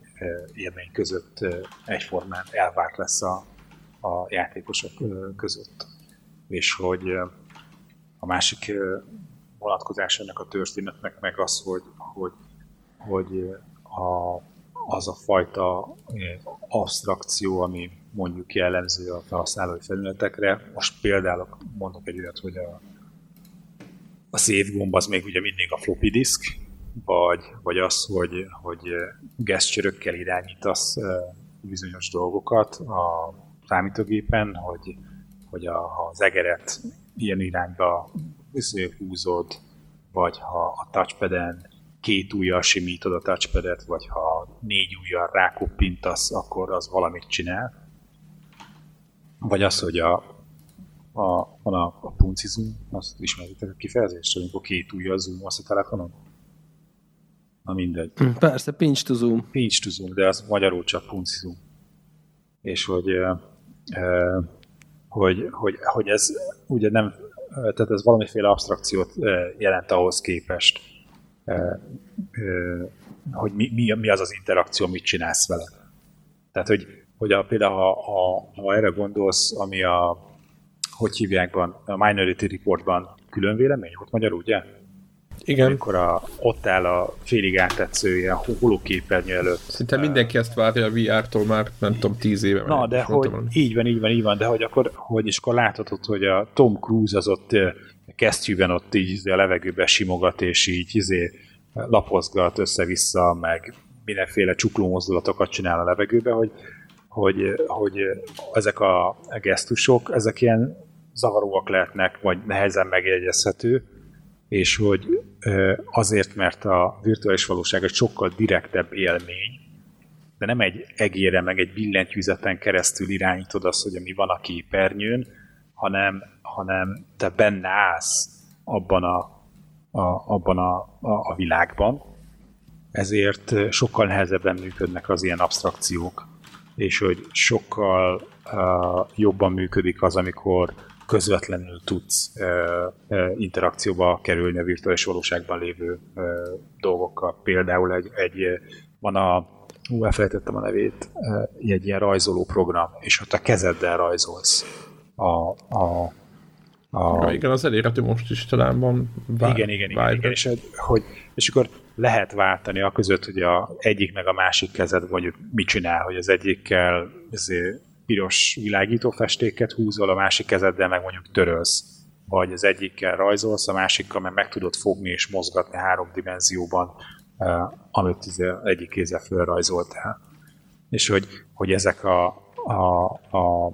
élmény között egyformán elvárt lesz a, a játékosok között. És hogy a másik vonatkozás ennek a történetnek meg az, hogy, hogy, hogy a, az a fajta abstrakció, ami mondjuk jellemző a felhasználói felületekre. Most például mondok egy olyat, hogy a, a save gomb az még ugye mindig a floppy disk, vagy, vagy az, hogy, hogy geszcsörökkel irányítasz bizonyos dolgokat a számítógépen, hogy, hogy a, az egeret ilyen irányba húzod, vagy ha a touchpaden két ujjal simítod a touchpadet, vagy ha négy ujjal rákoppintasz, akkor az valamit csinál. Vagy az, hogy a, a, van a, a punci zoom, azt ismeritek a kifejezést, amikor két ujjal zoomolsz a telefonon? Na mindegy. Hm, persze, pinch to zoom. Pinch to zoom, de az magyarul csak punci zoom. És hogy, e, e, hogy, hogy, hogy ez ugye nem, tehát ez valamiféle abstrakciót jelent ahhoz képest, hogy mi, mi, mi az az interakció, mit csinálsz vele. Tehát, hogy, hogy a, például ha, ha, ha erre gondolsz, ami a, hogy hívják van, a Minority Reportban külön vélemény volt magyarul, ugye? Igen. Amikor a, ott áll a félig áttetsző ilyen holóképernyő előtt. Szinte mindenki ezt várja a VR-tól már, nem tudom, tíz éve. Na, de hogy van. így van, így van, így van, de hogy akkor, hogy is akkor láthatod, hogy a Tom Cruise az ott kesztyűben ott így izé a levegőben simogat, és így izé lapozgat össze-vissza, meg mindenféle csukló mozdulatokat csinál a levegőbe, hogy, hogy, hogy ezek a gesztusok, ezek ilyen zavaróak lehetnek, vagy nehezen megjegyezhető, és hogy azért, mert a virtuális valóság egy sokkal direktebb élmény, de nem egy egére, meg egy billentyűzeten keresztül irányítod azt, hogy mi van a képernyőn, hanem, hanem te benne állsz abban a, a, abban a, a, a világban, ezért sokkal nehezebben működnek az ilyen abstrakciók, és hogy sokkal uh, jobban működik az, amikor közvetlenül tudsz uh, uh, interakcióba kerülni a virtuális valóságban lévő uh, dolgokkal. Például egy, egy van a ú, elfelejtettem a nevét, egy ilyen rajzoló program, és ott a kezeddel rajzolsz a, a, a... Ja, igen, az elérhető most is talán van. Vá- igen, igen, igen, igen, és, hogy, és akkor lehet váltani a között, hogy a egyik meg a másik kezed mondjuk mit csinál, hogy az egyikkel piros világító festéket húzol, a másik kezeddel meg mondjuk törölsz. Vagy az egyikkel rajzolsz, a másikkal meg meg tudod fogni és mozgatni három dimenzióban, uh, amit egyik kézzel fölrajzoltál. És hogy, hogy ezek a, a, a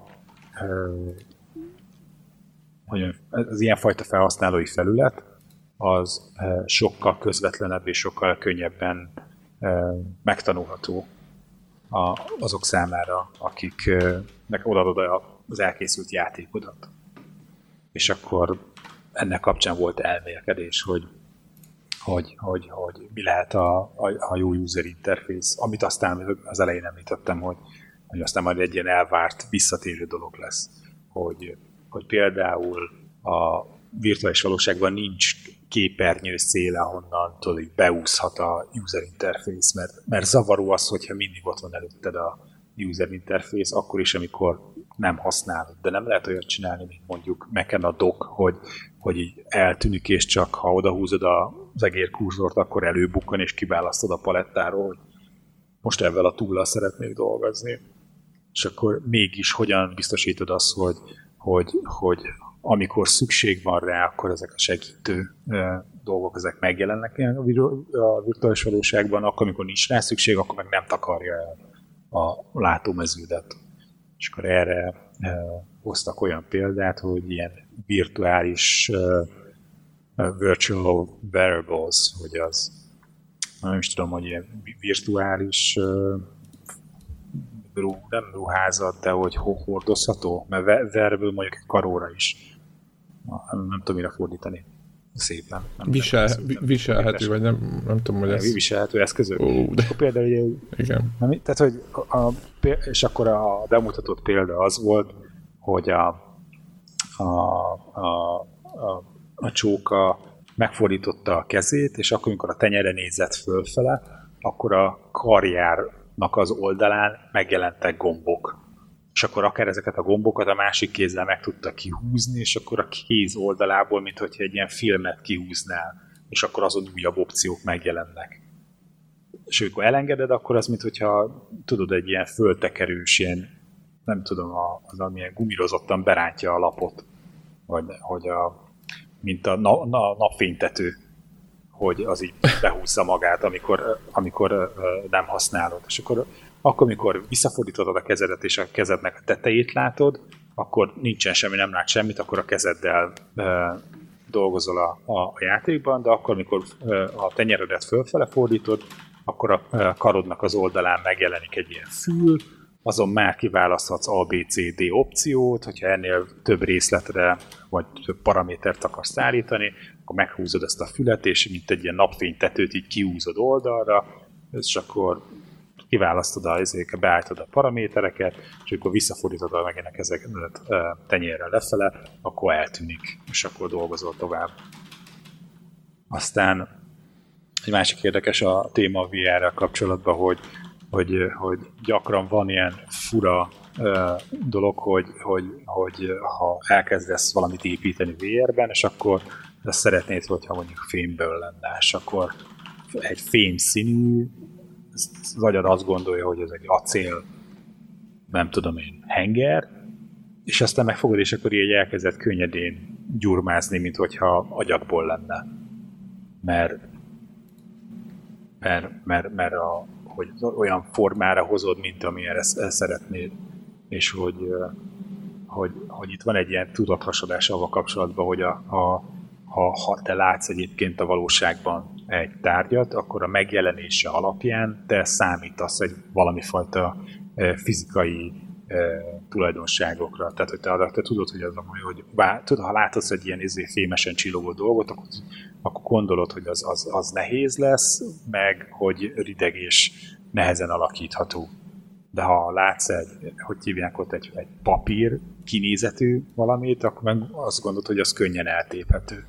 hogy az ilyenfajta felhasználói felület az sokkal közvetlenebb és sokkal könnyebben megtanulható azok számára, akiknek odaadod az elkészült játékodat. És akkor ennek kapcsán volt elmélkedés, hogy, hogy, hogy, hogy mi lehet a, a, a jó user interface, amit aztán az elején említettem, hogy, hogy aztán majd egy ilyen elvárt, visszatérő dolog lesz, hogy, hogy például a virtuális valóságban nincs képernyő széle, ahonnan hogy beúszhat a user interface, mert, mert zavaró az, hogyha mindig ott van előtted a user interface, akkor is, amikor nem használod. De nem lehet olyat csinálni, mint mondjuk Mac-en a dock, hogy, hogy így eltűnik, és csak ha odahúzod az egér kurzort, akkor előbukkan, és kiválasztod a palettáról, most ebben a túllal szeretnék dolgozni. És akkor mégis hogyan biztosítod azt, hogy, hogy, hogy amikor szükség van rá, akkor ezek a segítő dolgok ezek megjelennek a, virtuális valóságban, akkor, amikor nincs rá szükség, akkor meg nem takarja el a látómeződet. És akkor erre hoztak olyan példát, hogy ilyen virtuális virtual wearables, hogy az nem is tudom, hogy ilyen virtuális nem ruházat, de hogy hordozható, mert wearable mondjuk karóra is nem, nem tudom mire fordítani szépen. Nem Visel, szépen. viselhető, vagy nem, nem tudom, hogy ez... Viselhető eszközök. Ó, de... Akkor például, ugye, Igen. Nem, tehát, hogy a, és akkor a bemutatott példa az volt, hogy a, a, a, a, a csóka megfordította a kezét, és akkor, amikor a tenyere nézett fölfele, akkor a karjárnak az oldalán megjelentek gombok és akkor akár ezeket a gombokat a másik kézzel meg tudta kihúzni, és akkor a kéz oldalából, mint hogyha egy ilyen filmet kihúznál, és akkor azon újabb opciók megjelennek. És amikor elengeded, akkor az, mint hogyha tudod, egy ilyen föltekerős, ilyen, nem tudom, az, amilyen gumírozottan berántja a lapot, vagy hogy a, mint a na, na, napfénytető, hogy az így behúzza magát, amikor, amikor nem használod. És akkor akkor, amikor visszafordítod a kezedet, és a kezednek a tetejét látod, akkor nincsen semmi, nem lát semmit, akkor a kezeddel e, dolgozol a, a, a játékban, de akkor, amikor e, a tenyeredet fölfele fordítod, akkor a e, karodnak az oldalán megjelenik egy ilyen fül, azon már kiválaszthatsz A, B, C, D opciót, hogyha ennél több részletre vagy több paramétert akarsz állítani, akkor meghúzod ezt a fület, és mint egy ilyen napfénytetőt így kiúzod oldalra, és akkor kiválasztod a, ezek, beállítod a paramétereket, és akkor visszafordítod a megének ezeket tenyérrel lefele, akkor eltűnik, és akkor dolgozol tovább. Aztán egy másik érdekes a téma VR-rel kapcsolatban, hogy, hogy, hogy gyakran van ilyen fura dolog, hogy, hogy, hogy ha elkezdesz valamit építeni VR-ben, és akkor ezt szeretnéd, hogyha mondjuk fémből lenne, és akkor egy fém színű az agyad azt gondolja, hogy ez egy acél, nem tudom én, henger, és aztán megfogod, és akkor így elkezdett könnyedén gyurmázni, mint hogyha agyakból lenne. Mert, mert, mert, mert a, hogy olyan formára hozod, mint amilyen ezt, ezt szeretnéd. És hogy, hogy, hogy itt van egy ilyen tudathasadás avval kapcsolatban, hogy a, a, ha, ha te látsz egyébként a valóságban egy tárgyat, akkor a megjelenése alapján te számítasz egy valami fajta fizikai tulajdonságokra. Tehát, hogy te, te tudod, hogy az a hogy bár, tudod, ha látod egy ilyen izé, fémesen csillogó dolgot, akkor, akkor gondolod, hogy az, az, az nehéz lesz, meg hogy rideg és nehezen alakítható. De ha látsz egy, hogy hívják ott egy, egy papír kinézetű valamit, akkor meg azt gondolod, hogy az könnyen eltéphető.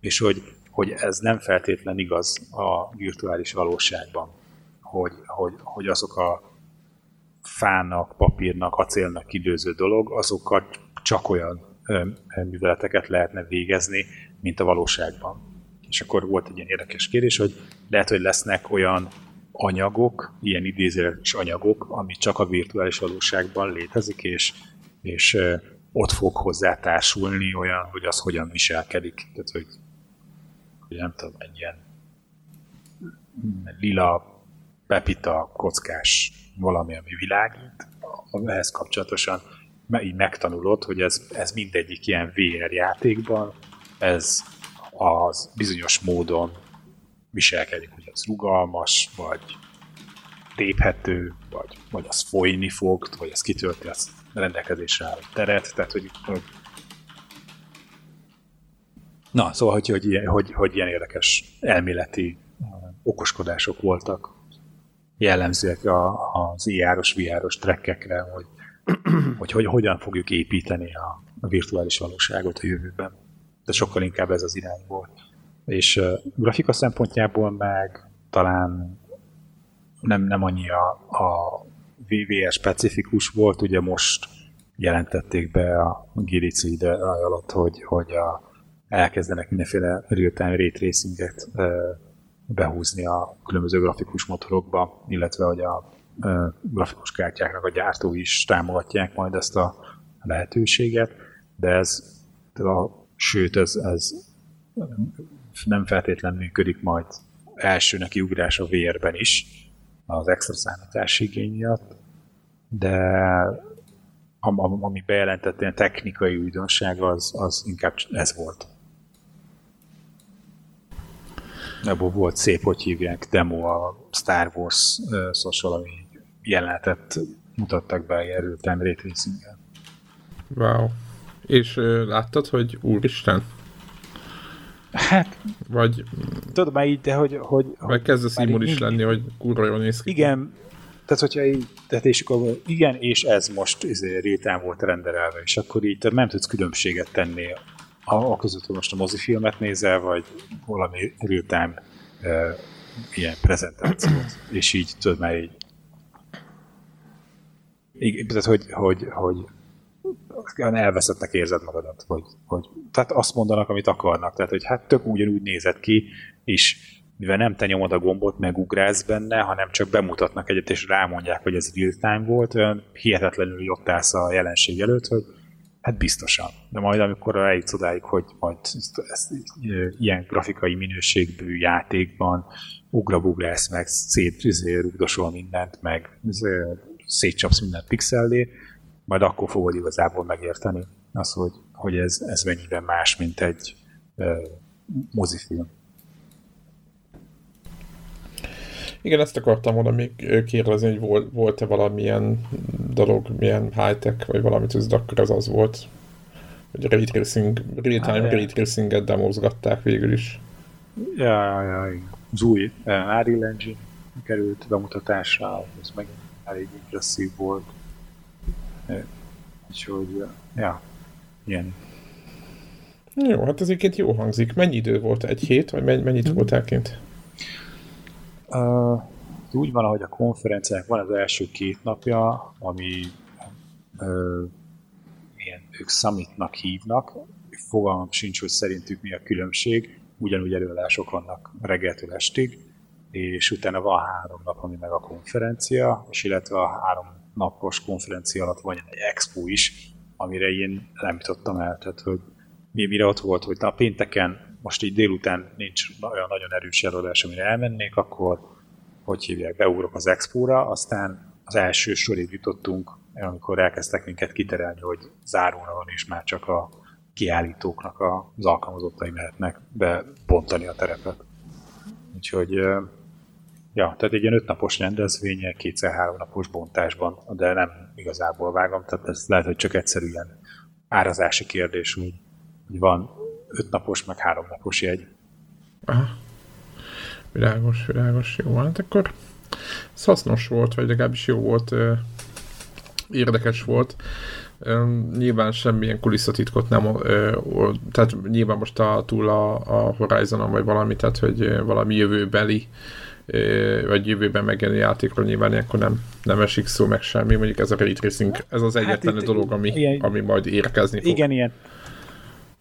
És hogy hogy ez nem feltétlen igaz a virtuális valóságban, hogy, hogy, hogy azok a fának, papírnak, acélnak időző dolog, azokkal csak olyan műveleteket lehetne végezni, mint a valóságban. És akkor volt egy ilyen érdekes kérdés, hogy lehet, hogy lesznek olyan anyagok, ilyen idézős anyagok, ami csak a virtuális valóságban létezik, és, és ott fog hozzá társulni olyan, hogy az hogyan viselkedik. Tehát, hogy nem tudom, egy ilyen lila pepita kockás valami, ami világít, ehhez kapcsolatosan így megtanulod, hogy ez, ez mindegyik ilyen VR játékban, ez az bizonyos módon viselkedik, hogy az rugalmas, vagy téphető, vagy, vagy az folyni fog, vagy az kitölti az rendelkezésre álló teret, tehát hogy, hogy Na, szóval, hogy, hogy, hogy, hogy ilyen érdekes elméleti okoskodások voltak jellemzőek a, az IR-os, VR-os trekkekre, hogy, [clears throat] hogy, hogy hogyan fogjuk építeni a, a virtuális valóságot a jövőben. De sokkal inkább ez az irány volt. És uh, grafika szempontjából meg talán nem, nem annyi a, a VVR specifikus volt, ugye most jelentették be a Girici ide alatt, hogy, hogy a, elkezdenek mindenféle real-time ray tracinget behúzni a különböző grafikus motorokba, illetve hogy a grafikus kártyáknak a gyártói is támogatják majd ezt a lehetőséget, de ez, a, sőt, ez, ez nem feltétlenül működik majd első neki ugrás a VR-ben is, az extra számítási igény miatt, de ami bejelentett ilyen technikai újdonság, az, az inkább ez volt. Ebből volt szép, hogy hívják, demo a Star Wars uh, social, ami jelenetet mutattak be time ray Wow. És uh, láttad, hogy úristen? Hát, vagy... Tudom már így, de hogy... hogy vagy kezd a színmód is lenni, hogy kurva jól néz ki. Igen, tehát hogyha így, tehát és akkor igen, és ez most izé, real volt renderelve, és akkor így nem tudsz különbséget tenni a, a között, hogy most a mozifilmet nézel, vagy valami real-time e, ilyen prezentációt, és így tudod már így így, tehát, hogy, hogy, hogy elveszettnek érzed magadat, hogy, hogy, tehát azt mondanak, amit akarnak, tehát, hogy hát tök ugyanúgy nézett ki, és mivel nem te nyomod a gombot, megugrálsz benne, hanem csak bemutatnak egyet, és rámondják, hogy ez real time volt, olyan hihetetlenül ott állsz a jelenség előtt, hogy Hát biztosan. De majd amikor eljutsz odáig, hogy majd ezt, ezt, ilyen grafikai minőségű játékban ugrabugrász meg, szétrugdosol mindent, meg szétcsapsz mindent pixellé, majd akkor fogod igazából megérteni az, hogy, hogy ez, ez mennyiben más, mint egy uh, mozifilm. Igen, ezt akartam volna még kérdezni, hogy volt, volt-e valamilyen dolog, milyen high-tech, vagy valamit, ez akkor ez az volt. Hogy ray tracing, real-time hát, ray tracing-et demozgatták végül is. Ja, ja, ja, igen. Az új uh, Unreal Engine került bemutatásra, ez meg elég impresszív volt. Úgyhogy, ja, ilyen. Jó, hát ez egyébként jó hangzik. Mennyi idő volt? Egy hét, vagy mennyit hmm. volt elként? Úgy van, ahogy a konferenciák van az első két napja, ami uh, ilyen ők summitnak hívnak, fogalmam sincs, hogy szerintük mi a különbség, ugyanúgy előadások vannak reggeltől estig, és utána van három nap, ami meg a konferencia, és illetve a három napos konferencia alatt van egy expo is, amire én nem jutottam el, tehát hogy mi, mire ott volt, hogy na pénteken most így délután nincs olyan nagyon erős előadás, amire elmennék, akkor hogy hívják, beugrok az expóra, aztán az első sorig jutottunk, amikor elkezdtek minket kiterelni, hogy záróra van, és már csak a kiállítóknak az alkalmazottai mehetnek bebontani a terepet. Úgyhogy, ja, tehát egy ilyen ötnapos rendezvénye, kétszer-három napos bontásban, de nem igazából vágom, tehát ez lehet, hogy csak egyszerűen árazási kérdés, hogy van öt napos, meg három napos jegy. Aha. Világos, világos, jó. Hát akkor ez hasznos volt, vagy legalábbis jó volt, érdekes volt. Nyilván semmilyen kulisszatitkot nem, tehát nyilván most a, túl a, a Horizonon vagy valami, tehát hogy valami jövőbeli vagy jövőben megjelenő játékról nyilván ilyenkor nem, nem esik szó meg semmi, mondjuk ez a Ray Tracing, ez az hát egyetlen hát dolog, ami, ilyen, ami majd érkezni fog. Igen, ilyen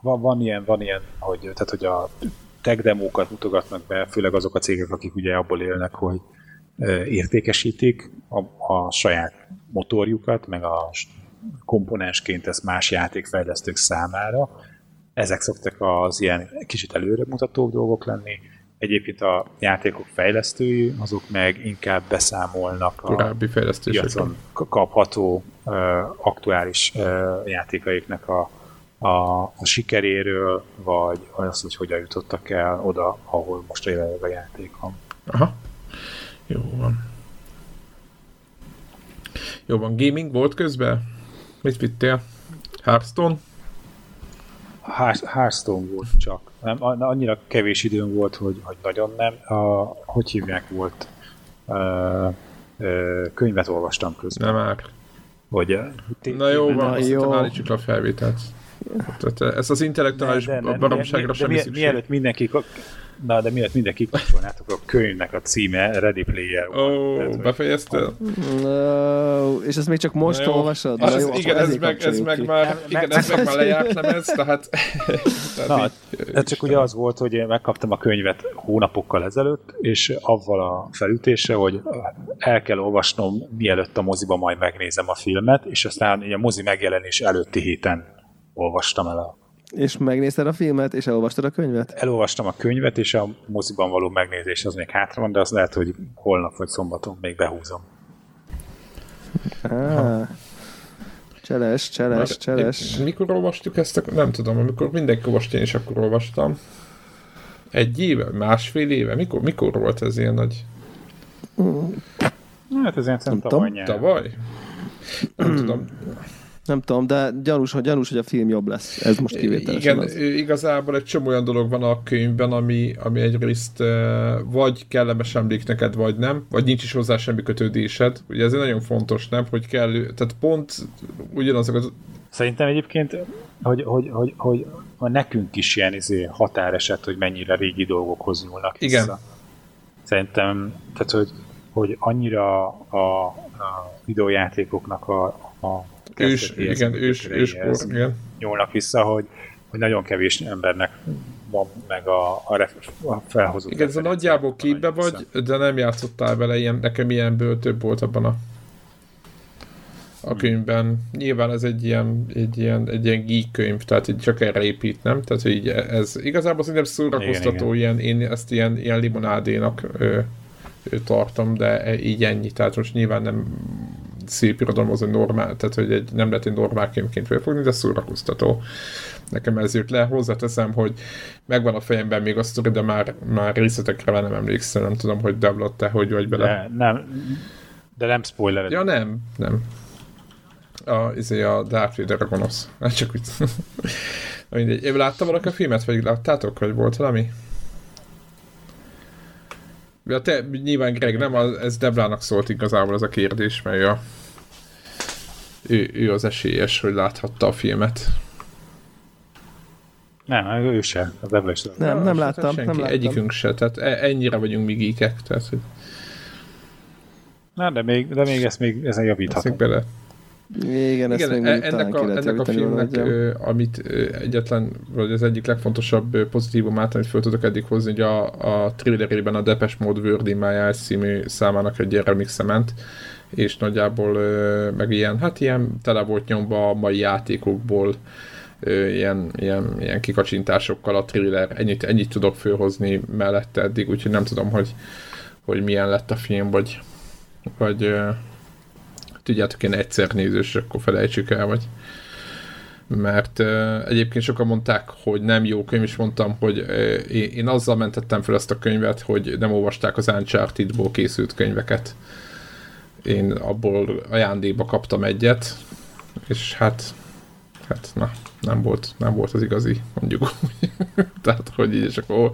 van, van ilyen, van ilyen, hogy, tehát, hogy a tech demókat mutogatnak be, főleg azok a cégek, akik ugye abból élnek, hogy értékesítik a, a saját motorjukat, meg a komponensként ezt más játékfejlesztők számára. Ezek szoktak az ilyen kicsit előre mutató dolgok lenni, Egyébként a játékok fejlesztői, azok meg inkább beszámolnak a Korábbi fejlesztésekről. piacon kapható aktuális játékaiknak a, a, a sikeréről, vagy az, hogy hogyan jutottak el oda, ahol most jelenleg a játék van. Aha. Jó van. Jó van, gaming volt közben? Mit vittél? Hearthstone? Hearth- Hearthstone volt csak. Nem, a- annyira kevés időm volt, hogy, hogy nagyon nem. A, hogy hívják volt? Uh, uh, könyvet olvastam közben. Nem már. Hogy, Na jó van, azt jó. le a felvételt. Tehát ez az intellektuális baromságra de, semmi mi, szükség. mielőtt mindenki Na, de mielőtt mindenki kapcsolnátok, a könyvnek a címe Ready Player One. Ó, hogy- befejeztél? No, és ezt még csak most Na jó. olvasod? Na jó, igen, akkor ez meg, ez meg már, igen, ez meg már lejárt lemez, tehát... [laughs] Na, így, ez csak ugye az volt, hogy én megkaptam a könyvet hónapokkal ezelőtt, és avval a felütése, hogy el kell olvasnom, mielőtt a moziba majd megnézem a filmet, és aztán a mozi megjelenés előtti héten olvastam el a És megnézted a filmet, és elolvastad a könyvet? elolvastam a könyvet, és a moziban való megnézés az még hátra van, de az lehet, hogy holnap vagy szombaton még behúzom. Ah. Cseles, cseles, Mert cseles. én- Mikor olvastuk ezt? a- Nem tudom, amikor mindenki olvast, én is akkor olvastam. Egy éve? Másfél éve? Mikor, mikor volt ez ilyen nagy? Hát ez ilyen tavaly. Tavaly? Nem tudom. Nem tudom, de gyanús, hogy gyanús, hogy a film jobb lesz. Ez most kivételesen Igen, az. igazából egy csomó olyan dolog van a könyvben, ami, ami egyrészt eh, vagy kellemes emlék neked, vagy nem, vagy nincs is hozzá semmi kötődésed. Ugye ez egy nagyon fontos, nem? Hogy kell, tehát pont ugyanazok az... Szerintem egyébként, hogy, hogy, hogy, hogy, hogy nekünk is ilyen izé, határeset, hogy mennyire régi dolgokhoz nyúlnak vissza. Igen. Szerintem, tehát hogy, hogy annyira a, a videójátékoknak a, a Ős, igen, ős, őskor, igen. nyúlnak vissza, hogy, hogy nagyon kevés embernek van meg a, a, ref, a felhozott Igen, ez a nagyjából képbe nagyon vissza. vagy, de nem játszottál vele, ilyen, nekem ilyenből több volt abban a a könyvben. Nyilván ez egy ilyen, egy ilyen, egy ilyen geek könyv, tehát így csak erre épít, nem? Tehát, hogy így ez igazából szerintem szórakoztató, Igen, ilyen, én ezt ilyen, ilyen limonádénak ö, ö, tartom, de így ennyi, tehát most nyilván nem szép irodalom az, hogy normál, tehát hogy egy, nem lehet egy normál könyvként felfogni, de szórakoztató. Nekem ez jött le, hozzáteszem, hogy megvan a fejemben még a sztori, de már, már részletekre már nem emlékszem, nem tudom, hogy Devlot, te hogy vagy bele. De nem, de nem spoiler. Ja, nem, nem. A, izé a Darth Vader a gonosz. Hát csak úgy. [laughs] Mindegy. Én láttam valaki a filmet, vagy láttátok, hogy volt valami? Ja, te, nyilván Greg, nem, az, ez Deblának szólt igazából ez a kérdés, mert a, ő, ő az esélyes, hogy láthatta a filmet. Nem, ő se. A Devla is. Nem, nem Ja, láttam, senki, nem láttam. Egyikünk se, tehát e- ennyire vagyunk mi geekek, tehát hogy Na, de még, de még ezt még ezen javíthatunk. bele. Igen, ezt Igen, még e- ennek a, ennek a filmnek, ö, amit ö, egyetlen, vagy az egyik legfontosabb ö, pozitívumát, amit fel tudok eddig hozni, hogy a, a thrillerében a Depeche Mode Word in My Eyes című számának egy remixe ment, és nagyjából ö, meg ilyen, hát ilyen tele volt nyomva a mai játékokból, ö, ilyen, ilyen, ilyen kikacsintásokkal a thriller, ennyit, ennyit tudok fölhozni mellette eddig, úgyhogy nem tudom, hogy, hogy milyen lett a film, vagy, vagy tudjátok, én egyszer nézős, akkor felejtsük el, vagy mert uh, egyébként sokan mondták, hogy nem jó könyv, és mondtam, hogy uh, én, én azzal mentettem fel ezt a könyvet, hogy nem olvasták az Uncharted-ból készült könyveket. Én abból ajándékba kaptam egyet, és hát hát na, nem volt, nem volt az igazi, mondjuk úgy. [laughs] Tehát, hogy így, és akkor,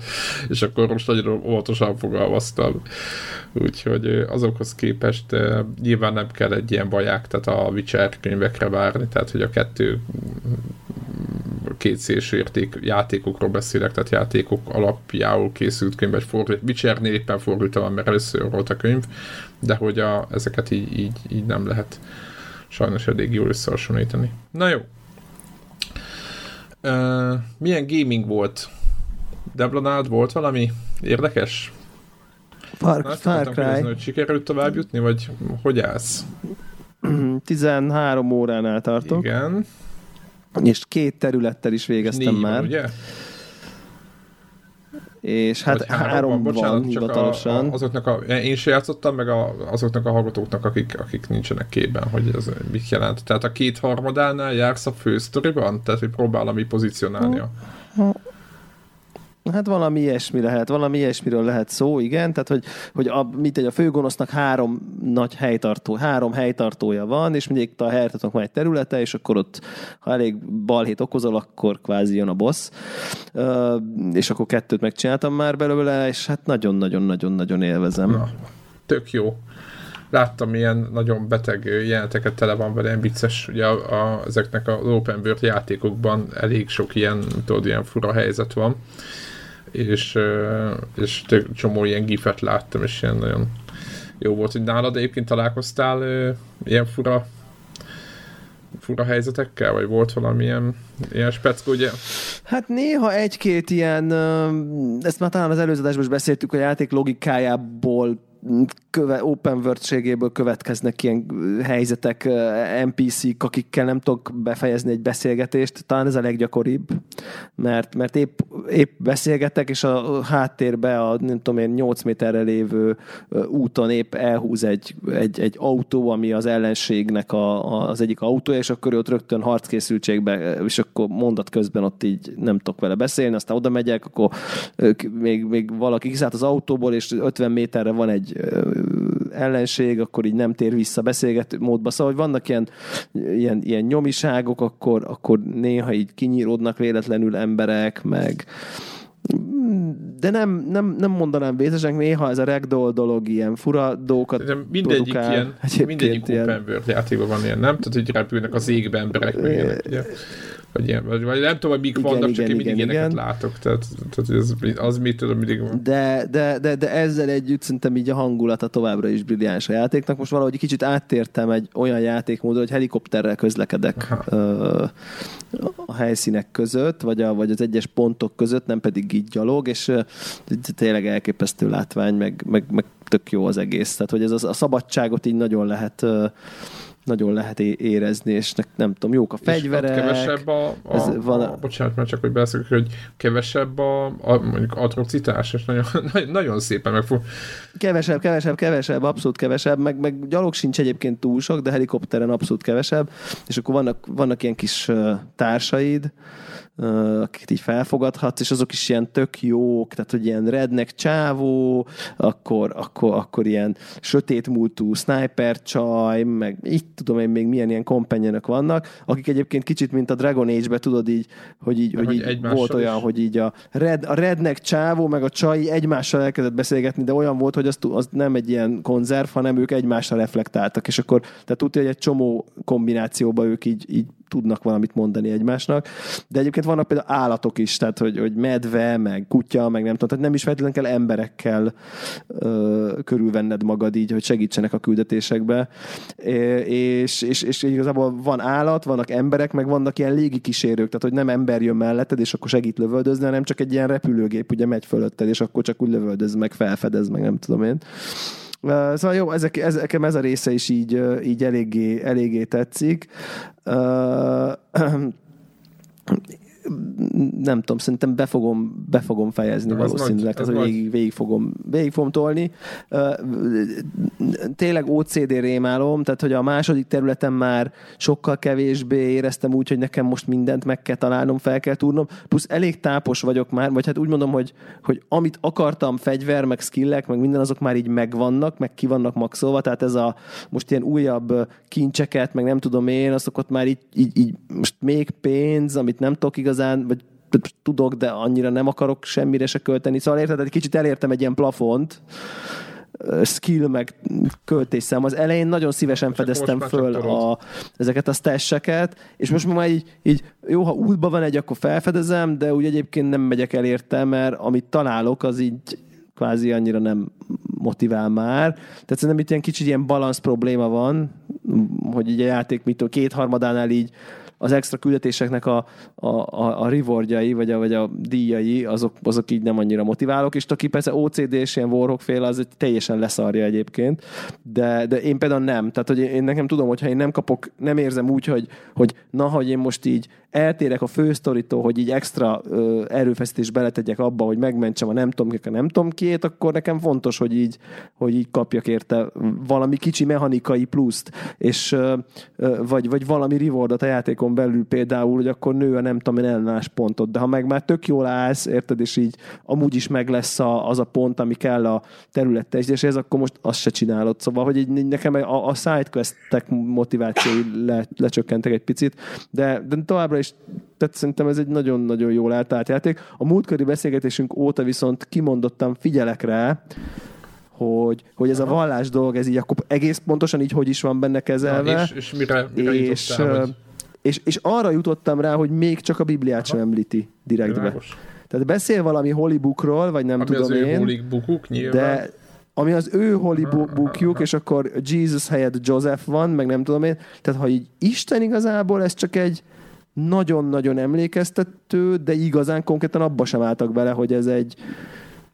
és akkor most nagyon óvatosan fogalmaztam. Úgyhogy azokhoz képest nyilván nem kell egy ilyen baják, tehát a Witcher könyvekre várni, tehát hogy a kettő mm, két szélső érték játékokról beszélek, tehát játékok alapjául készült könyv, vagy fordít. Witchernél éppen fordítva van, mert először volt a könyv, de hogy a, ezeket így, így, így nem lehet sajnos elég jól összehasonlítani. Na jó. Uh, milyen gaming volt? Debla volt valami érdekes? Far, Na, Far akartam kérdezni, Cry hogy sikerült tovább jutni, vagy hogy állsz? [clears throat] 13 óránál tartok, Igen. és két területtel is végeztem Négy már. van, ugye? És hát három, három van, bocsánat, van hivatalosan. A, a, azoknak a, én se játszottam, meg a, azoknak a hallgatóknak, akik, akik nincsenek képben, hogy ez mit jelent. Tehát a két harmadánál jársz a fősztoriban? Tehát, hogy próbál ami pozícionálni a... Hát valami ilyesmi lehet, valami ilyesmiről lehet szó, igen, tehát hogy, hogy a, mit egy a főgonosznak három nagy helytartó, három helytartója van, és mindig a helytartónak van egy területe, és akkor ott, ha elég balhét okozol, akkor kvázi jön a boss, uh, és akkor kettőt megcsináltam már belőle, és hát nagyon-nagyon-nagyon-nagyon élvezem. Na, tök jó. Láttam ilyen nagyon beteg jeleneteket, tele van vele, ilyen vicces, ugye a, a, ezeknek az open world játékokban elég sok ilyen, tudod, ilyen fura helyzet van, és, és tök csomó ilyen gifet láttam, és ilyen nagyon jó volt, hogy nálad egyébként találkoztál ilyen fura fura helyzetekkel, vagy volt valamilyen ilyen speckó, ugye? Hát néha egy-két ilyen, ezt már talán az előző is beszéltük, a játék logikájából köve, open world következnek ilyen helyzetek, NPC-k, akikkel nem tudok befejezni egy beszélgetést. Talán ez a leggyakoribb, mert, mert épp, épp beszélgetek, és a háttérbe a nem tudom én 8 méterre lévő úton épp elhúz egy, egy, egy autó, ami az ellenségnek a, a, az egyik autó, és akkor ott rögtön harckészültségbe, és akkor mondat közben ott így nem tudok vele beszélni, aztán oda megyek, akkor még, még valaki kiszállt az autóból, és 50 méterre van egy ellenség, akkor így nem tér vissza beszélgető módba. Szóval, hogy vannak ilyen, ilyen, ilyen nyomiságok, akkor, akkor néha így kinyíródnak véletlenül emberek, meg de nem, nem, nem mondanám vészesek, néha ez a ragdoll dolog ilyen fura dolgokat de mindegyik produkál. ilyen, mindegyik ilyen. open world játékban van ilyen, nem? Tehát, hogy repülnek az égbe emberek, meg ilyenek, ugye? Vagy, ilyen, vagy, vagy nem tudom, hogy mik igen, vannak, igen, csak én mindig igen, ilyeneket igen. látok, tehát, tehát az, az mit tudom, mindig. De, de, de, de ezzel együtt szerintem így a hangulata továbbra is brilliáns a játéknak. Most valahogy kicsit áttértem egy olyan játékmódra, hogy helikopterrel közlekedek ö, a helyszínek között, vagy, a, vagy az egyes pontok között, nem pedig így gyalog, és ö, tényleg elképesztő látvány, meg, meg, meg tök jó az egész. Tehát, hogy ez az, a szabadságot így nagyon lehet ö, nagyon lehet érezni, és ne, nem tudom, jók a fegyverek. És kevesebb a, a, ez van a, a, bocsánat, mert csak hogy beszélek, hogy kevesebb a, a mondjuk atrocitás, és [laughs] nagyon, nagyon szépen meg fog. Kevesebb, kevesebb, kevesebb, abszolút kevesebb, meg, meg gyalog sincs egyébként túl sok, de helikopteren abszolút kevesebb, és akkor vannak, vannak ilyen kis társaid, akiket így felfogadhatsz, és azok is ilyen tök jók, tehát hogy ilyen rednek csávó, akkor, akkor, akkor ilyen sötét múltú sniper csaj, meg így tudom én még milyen ilyen kompanionok vannak, akik egyébként kicsit, mint a Dragon Age-be tudod így, hogy így, hogy így volt olyan, is. hogy így a, red, a rednek csávó, meg a csai egymással elkezdett beszélgetni, de olyan volt, hogy az, az nem egy ilyen konzerv, hanem ők egymásra reflektáltak, és akkor tehát tudja, hogy egy csomó kombinációba ők így, így tudnak valamit mondani egymásnak. De egyébként vannak például állatok is, tehát hogy, hogy medve, meg kutya, meg nem tudom, tehát nem is feltétlenül kell emberekkel ö, körülvenned magad így, hogy segítsenek a küldetésekbe. És, és, és igazából van állat, vannak emberek, meg vannak ilyen légi kísérők, tehát hogy nem ember jön melletted, és akkor segít lövöldözni, hanem csak egy ilyen repülőgép ugye megy fölötted, és akkor csak úgy lövöldöz, meg felfedez, meg nem tudom én. Szóval jó, ezek, ezek, ez a része is így, így eléggé, eléggé tetszik [clears throat] nem tudom, szerintem be fogom, be fogom fejezni Na, valószínűleg, tehát hogy végig, végig, fogom, végig fogom tolni. Tényleg OCD rémálom, tehát hogy a második területen már sokkal kevésbé éreztem úgy, hogy nekem most mindent meg kell találnom, fel kell tudnom, plusz elég tápos vagyok már, vagy hát úgy mondom, hogy, hogy amit akartam, fegyver, meg skillek, meg minden azok már így megvannak, meg ki vannak maxolva, tehát ez a most ilyen újabb kincseket, meg nem tudom én, azokat már így, így, így most még pénz, amit nem tudok igaz igazán, vagy tudok, de annyira nem akarok semmire se költeni. Szóval érted, egy kicsit elértem egy ilyen plafont, skill meg költésszám. Az elején nagyon szívesen fedeztem föl a, ezeket a stasheket, és most már így, így jó, ha útban van egy, akkor felfedezem, de úgy egyébként nem megyek el érte, mert amit találok, az így kvázi annyira nem motivál már. Tehát szerintem itt ilyen kicsit ilyen balansz probléma van, hogy így a játék mitől kétharmadánál így az extra küldetéseknek a, a, a, a rewardjai, vagy a, vagy a díjai, azok, azok így nem annyira motiválok, és aki persze OCD és ilyen Warhawk fél, az egy teljesen leszarja egyébként, de, de én például nem. Tehát, hogy én nekem tudom, hogy ha én nem kapok, nem érzem úgy, hogy, hogy na, hogy én most így eltérek a fősztoritól, hogy így extra ö, erőfeszítés beletegyek abba, hogy megmentsem a nem tudom a nem tudom kiét, akkor nekem fontos, hogy így, hogy így kapjak érte valami kicsi mechanikai pluszt, és ö, ö, vagy, vagy valami rewardot a játékon belül például, hogy akkor nő a nem tudom én ellenállás pontot, de ha meg már tök jól állsz, érted, és így amúgy is meg lesz a, az a pont, ami kell a terület teljesítéshez, akkor most azt se csinálod. Szóval, hogy így nekem a, a sidequestek motivációi le, lecsökkentek egy picit, de, de továbbra is tehát szerintem ez egy nagyon-nagyon jól eltárt játék. A múltkori beszélgetésünk óta viszont kimondottam figyelek rá, hogy, hogy ez a vallás dolog, ez így akkor egész pontosan így hogy is van benne kezelve. Na, és, és mire, mire és, jutottál, hogy... és, és arra jutottam rá, hogy még csak a Bibliát Aha. sem említi direktbe. Világos. Tehát beszél valami holybookról, vagy nem ami tudom az én. Nyilván. De ami az ő holy bookjuk, és akkor Jesus helyett Joseph van, meg nem tudom én. Tehát ha így Isten igazából ez csak egy nagyon-nagyon emlékeztető, de igazán konkrétan abba sem álltak bele, hogy ez egy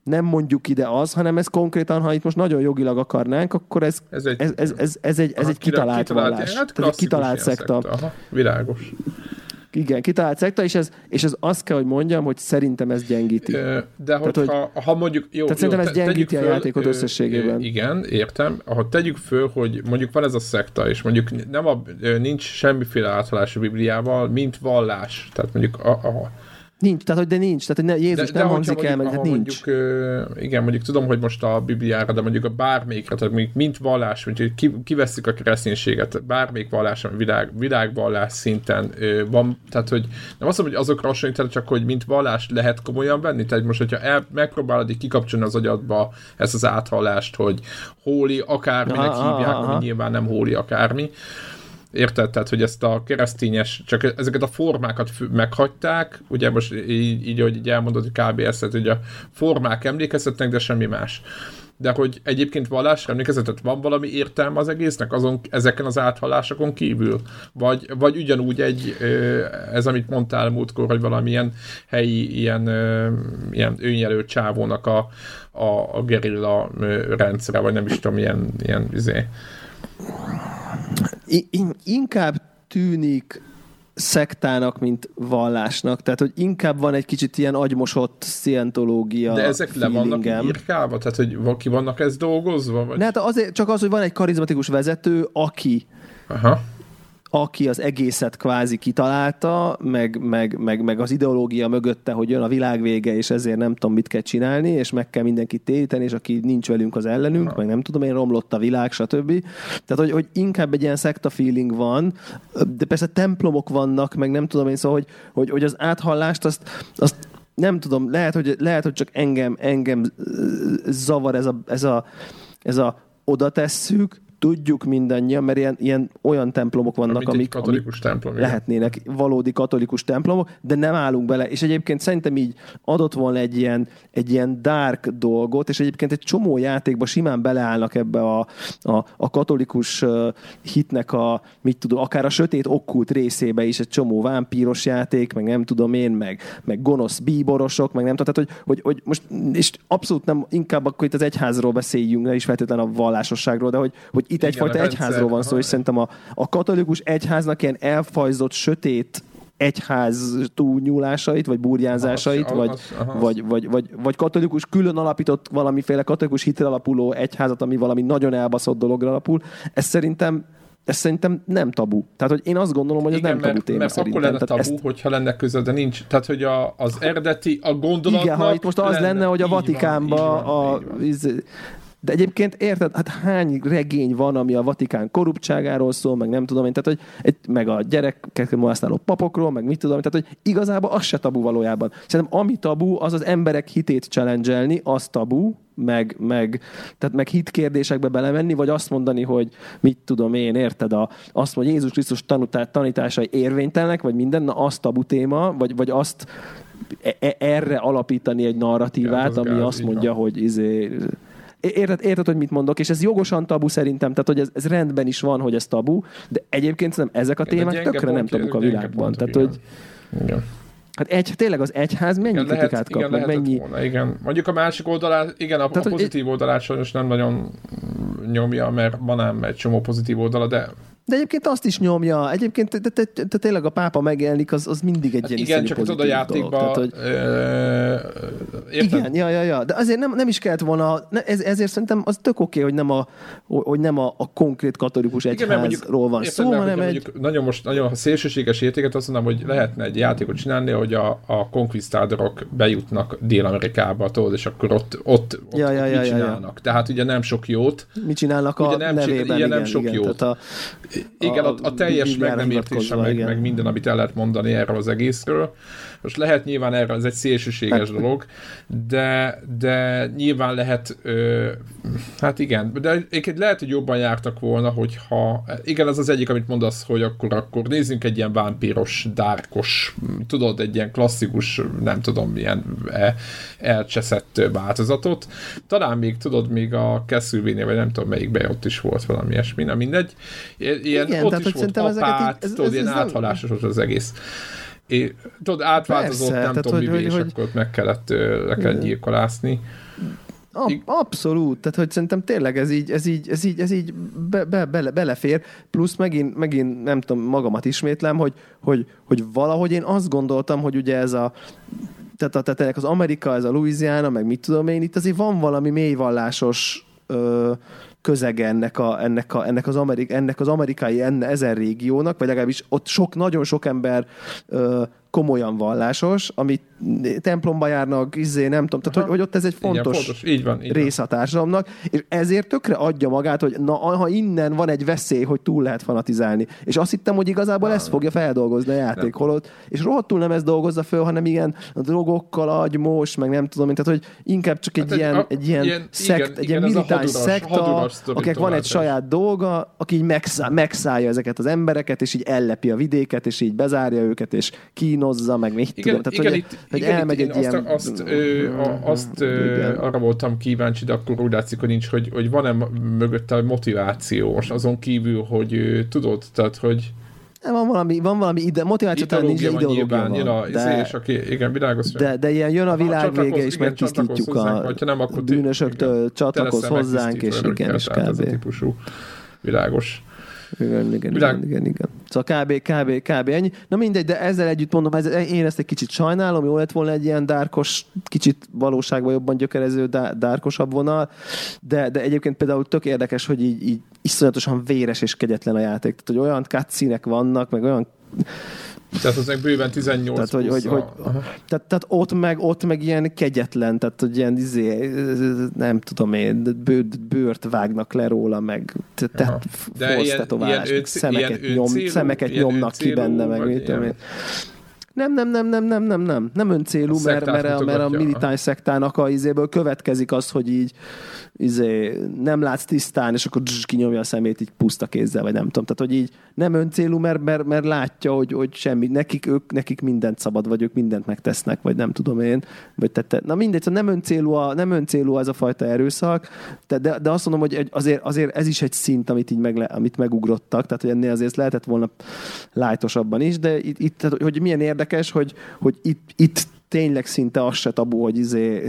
nem mondjuk ide az, hanem ez konkrétan, ha itt most nagyon jogilag akarnánk, akkor ez, ez, egy, ez, ez, ez, ez egy, ez egy kitalált, kitalált vallás. Hát ez egy kitalált szekta. szekta. Aha, világos igen, kitalált szekta, és ez, és ez azt kell, hogy mondjam, hogy szerintem ez gyengíti. De hogyha, tehát, hogy, ha mondjuk... Jó, tehát jó, szerintem ez gyengíti föl, a játékot összességében. Igen, értem. Ha tegyük föl, hogy mondjuk van ez a szekta, és mondjuk nem a, nincs semmiféle áthalás a Bibliával, mint vallás. Tehát mondjuk a, a Nincs, tehát hogy de nincs, tehát hogy ne, Jézus de, nem de hangzik el, mert hát nincs. Mondjuk, igen, mondjuk tudom, hogy most a Bibliára, de mondjuk a bármelyikre, tehát mondjuk mint vallás, mondjuk kiveszik a kereszténységet, bármelyik vallás, ami világ, világvallás szinten van, tehát hogy nem azt mondom, hogy azokra hasonlítani, csak hogy mint vallás lehet komolyan venni, tehát most, hogyha el, megpróbálod így kikapcsolni az agyadba ezt az áthallást, hogy hóli akárminek aha, hívják, aha. ami nyilván nem hóli akármi, Érted? Tehát, hogy ezt a keresztényes, csak ezeket a formákat meghagyták, ugye most így, így hogy így elmondod, hogy kb. ezt, hogy a formák emlékeztetnek, de semmi más. De hogy egyébként vallásra emlékezetet van valami értelme az egésznek, azon, ezeken az áthalásokon kívül? Vagy, vagy ugyanúgy egy, ez amit mondtál múltkor, hogy valamilyen helyi ilyen, ilyen önjelölt csávónak a, a, a gerilla rendszere, vagy nem is tudom, ilyen, ilyen izé, inkább tűnik szektának, mint vallásnak. Tehát, hogy inkább van egy kicsit ilyen agymosott szientológia De ezek le vannak írkálva? Tehát, hogy ki vannak ez dolgozva? Vagy? Ne, hát azért csak az, hogy van egy karizmatikus vezető, aki Aha aki az egészet kvázi kitalálta, meg, meg, meg, meg az ideológia mögötte, hogy jön a világ vége, és ezért nem tudom, mit kell csinálni, és meg kell mindenkit téríteni, és aki nincs velünk, az ellenünk, ha. meg nem tudom én, romlott a világ, stb. Tehát, hogy, hogy inkább egy ilyen szekta feeling van, de persze templomok vannak, meg nem tudom én, szóval, hogy, hogy, hogy az áthallást azt, azt nem tudom, lehet, hogy, lehet, hogy csak engem, engem zavar ez a, ez a, ez a oda tesszük, tudjuk mindannyian, mert ilyen, ilyen olyan templomok vannak, Mint amik, katolikus amik templom, lehetnének valódi katolikus templomok, de nem állunk bele. És egyébként szerintem így adott volna egy ilyen, egy ilyen dark dolgot, és egyébként egy csomó játékba simán beleállnak ebbe a, a, a katolikus hitnek a, mit tudom, akár a sötét okkult részébe is egy csomó vámpíros játék, meg nem tudom én, meg, meg gonosz bíborosok, meg nem tudom, tehát hogy, hogy, hogy most, és abszolút nem, inkább akkor itt az egyházról beszéljünk, ne is feltétlenül a vallásosságról, de hogy, hogy itt egyfajta egyházról van szó, és szerintem a, a katolikus egyháznak ilyen elfajzott, sötét egyház túlnyúlásait, vagy burjánzásait, vagy, vagy, vagy, vagy, vagy katolikus, külön alapított valamiféle katolikus hitre alapuló egyházat, ami valami nagyon elbaszott dologra alapul. Ez szerintem ez szerintem nem tabu. Tehát, hogy én azt gondolom, hogy ez igen, nem tabu mert, téma mert szerintem. akkor lenne tabu, ezt... hogyha lenne köze, de nincs. Tehát, hogy a, az eredeti, a gondolatnak... Igen, ha itt most az lenne, lenne hogy a Vatikánban a, de egyébként érted, hát hány regény van, ami a Vatikán korruptságáról szól, meg nem tudom én, tehát hogy egy, meg a gyerekeket molesztáló papokról, meg mit tudom, tehát hogy igazából az se tabu valójában. Szerintem ami tabu, az az emberek hitét challenge az tabu, meg, meg, tehát meg hit kérdésekbe belemenni, vagy azt mondani, hogy mit tudom én, érted, a, azt, hogy Jézus Krisztus tanításai érvénytelenek, vagy minden, na az tabu téma, vagy, vagy azt e, e, erre alapítani egy narratívát, ami azt mondja, hogy izé, Érted, érted, hogy mit mondok, és ez jogosan tabu szerintem, tehát hogy ez, ez rendben is van, hogy ez tabu, de egyébként nem ezek a témák tökre nem tabuk a világban. Tehát, hogy igen. Hát egy, tényleg az egyház mennyi igen, kritikát kap, igen, meg mennyi... Volna, igen. Mondjuk a másik oldalát, igen, a, Tehát, a pozitív oldalát sajnos nem nagyon nyomja, mert van ám egy csomó pozitív oldala, de De egyébként azt is nyomja. Egyébként te, te, te, te tényleg a pápa megjelenik, az, az mindig egy Hát ilyen igen, csak tudod a pozitív dolog. játékba... Tehát, hogy, ö, igen, ja, ja, ja. De azért nem, nem is kellett volna, ez, ezért szerintem az tök oké, hogy nem a, hogy nem a, a konkrét katolikus egyházról van szó, mert hanem egy... nagyon most nagyon szélsőséges értéket azt mondom, hogy lehetne egy játékot csinálni, hogy a, a konquisztádorok bejutnak Dél-Amerikába, tudod, és akkor ott, ott, ott, Ja, ja, ott ja, mit ja, ja. csinálnak. Tehát ugye nem sok jót, Mit csinálnak a Ugye nem csin- nevében, ugye igen, nem sok igen. jót. A, Igen, a, A teljes meg nem értése, meg, meg minden, amit el lehet mondani erről az egészről. Most lehet nyilván erre, ez egy szélsőséges dolog, de, de nyilván lehet, ö, hát igen, de egyébként lehet, hogy jobban jártak volna, hogyha, igen, ez az egyik, amit mondasz, hogy akkor, akkor nézzünk egy ilyen vámpíros, dárkos, tudod, egy ilyen klasszikus, nem tudom, ilyen e, elcseszett változatot. Talán még, tudod, még a Castlevania, vagy nem tudom melyikben ott is volt valami ilyesmi, na mindegy. Ilyen, Igen, ott tehát, is volt apát, ez- tudod, ez- ilyen ez nem- áthalásos az egész. É, tudod, átváltozott, Persze, nem tudom hogy- hogy- és hogy- akkor ott meg kellett, le kellett gyilkolászni. Abszolút, tehát hogy szerintem tényleg ez így, ez így, ez így, ez így be, be, bele, belefér, plusz megint, megint nem tudom, magamat ismétlem, hogy, hogy, hogy valahogy én azt gondoltam, hogy ugye ez a tehát, a- tehát ennek az Amerika, ez a Louisiana, meg mit tudom én, itt azért van valami mélyvallásos ö, közege ennek, a, ennek, a, ennek, az Amerik, ennek az amerikai enne, ezen régiónak, vagy legalábbis ott sok, nagyon sok ember ö, komolyan vallásos, amit templomba járnak, izé, nem tudom, tehát hogy, hogy ott ez egy fontos, Igen, fontos. Így van, így van. része a társadalomnak, és ezért tökre adja magát, hogy na, ha innen van egy veszély, hogy túl lehet fanatizálni. És azt hittem, hogy igazából ezt fogja feldolgozni a játék, holott, és rohadtul nem ezt dolgozza föl, hanem igen, a drogokkal, agymós, meg nem tudom, tehát hogy inkább csak egy, Hát egy- ilyen, a- egy ilyen, ilyen- szekt, igen, egy ilyen ez militáns szekta, haduras akinek van egy saját dolga, aki így megszá, megszállja ezeket az embereket, és így ellepi a vidéket, és így bezárja őket, és kínozza, meg mit Igen, tudom. Tehát, igen, hogy, itt, hogy igen, elmegy itt egy én ilyen... azt, azt, ö, a, azt ö, arra voltam kíváncsi, de akkor úgy látszik, hogy nincs, hogy, hogy van-e mögötte motiváció, most azon kívül, hogy ö, tudod, tehát, hogy van valami, van valami ide, motiváció talán nincs, de ideológia nyilván, van. jön a, izé, De, és aki, igen, világos. de, de ilyen jön a világ csatlakozz- vége, és megtisztítjuk hozzánk, a ha nem, akkor bűnösöktől, igen, leszel hozzánk, és igen, és tehát Ez a kb. típusú világos. Igen, igen, igen, igen, igen. Szóval kb, kb, kb. ennyi. Na mindegy, de ezzel együtt mondom, ez, én ezt egy kicsit sajnálom, jó lett volna egy ilyen dárkos, kicsit valóságban jobban gyökerező dá- dárkosabb vonal, de, de egyébként például tök érdekes, hogy így, így iszonyatosan véres és kegyetlen a játék. Tehát, hogy olyan cutscene vannak, meg olyan Tehát az meg bőven 18 Tehát, hogy, hogy, hogy, tehát, tehát ott, meg, ott meg ilyen kegyetlen, tehát hogy ilyen izé, nem tudom én, bő, bőrt vágnak le róla, meg tehát De ilyen- ilyen meg ön- szemeket, ilyen nyom, öncélú- szemeket ilyen nyomnak ki öncélú, benne, meg mit tudom én. Nem, nem, nem, nem, nem, nem, nem, nem öncélú, mert, szektát mert, a- mert a militáns szektának a izéből következik az, hogy így izé, nem látsz tisztán, és akkor dzs, kinyomja a szemét így puszta kézzel, vagy nem tudom. Tehát, hogy így nem öncélú, mert, mert, mert látja, hogy, hogy semmi, nekik, ők, nekik mindent szabad, vagy ők mindent megtesznek, vagy nem tudom én. Vagy te, te, na mindegy, szóval nem öncélú, a, nem öncélú ez a fajta erőszak, de, de, de azt mondom, hogy azért, azért ez is egy szint, amit így meg, amit megugrottak, tehát hogy ennél azért lehetett volna lájtosabban is, de itt, itt tehát, hogy milyen érdekes, hogy, hogy itt, itt tényleg szinte az se tabu, hogy izé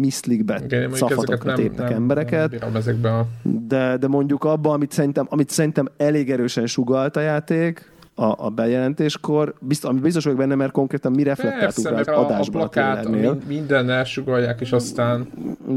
miszlikbe Igen, szafatokat nem, tépnek nem, nem embereket, ezekben a de, de mondjuk abban, amit szerintem, amit szerintem elég erősen sugalt a játék, a, a bejelentéskor, biztos, ami biztos vagyok benne, mert konkrétan mi reflektáltuk Persze, rá az mert a, a adásban a, plakát, a min- minden elsugalják, és aztán...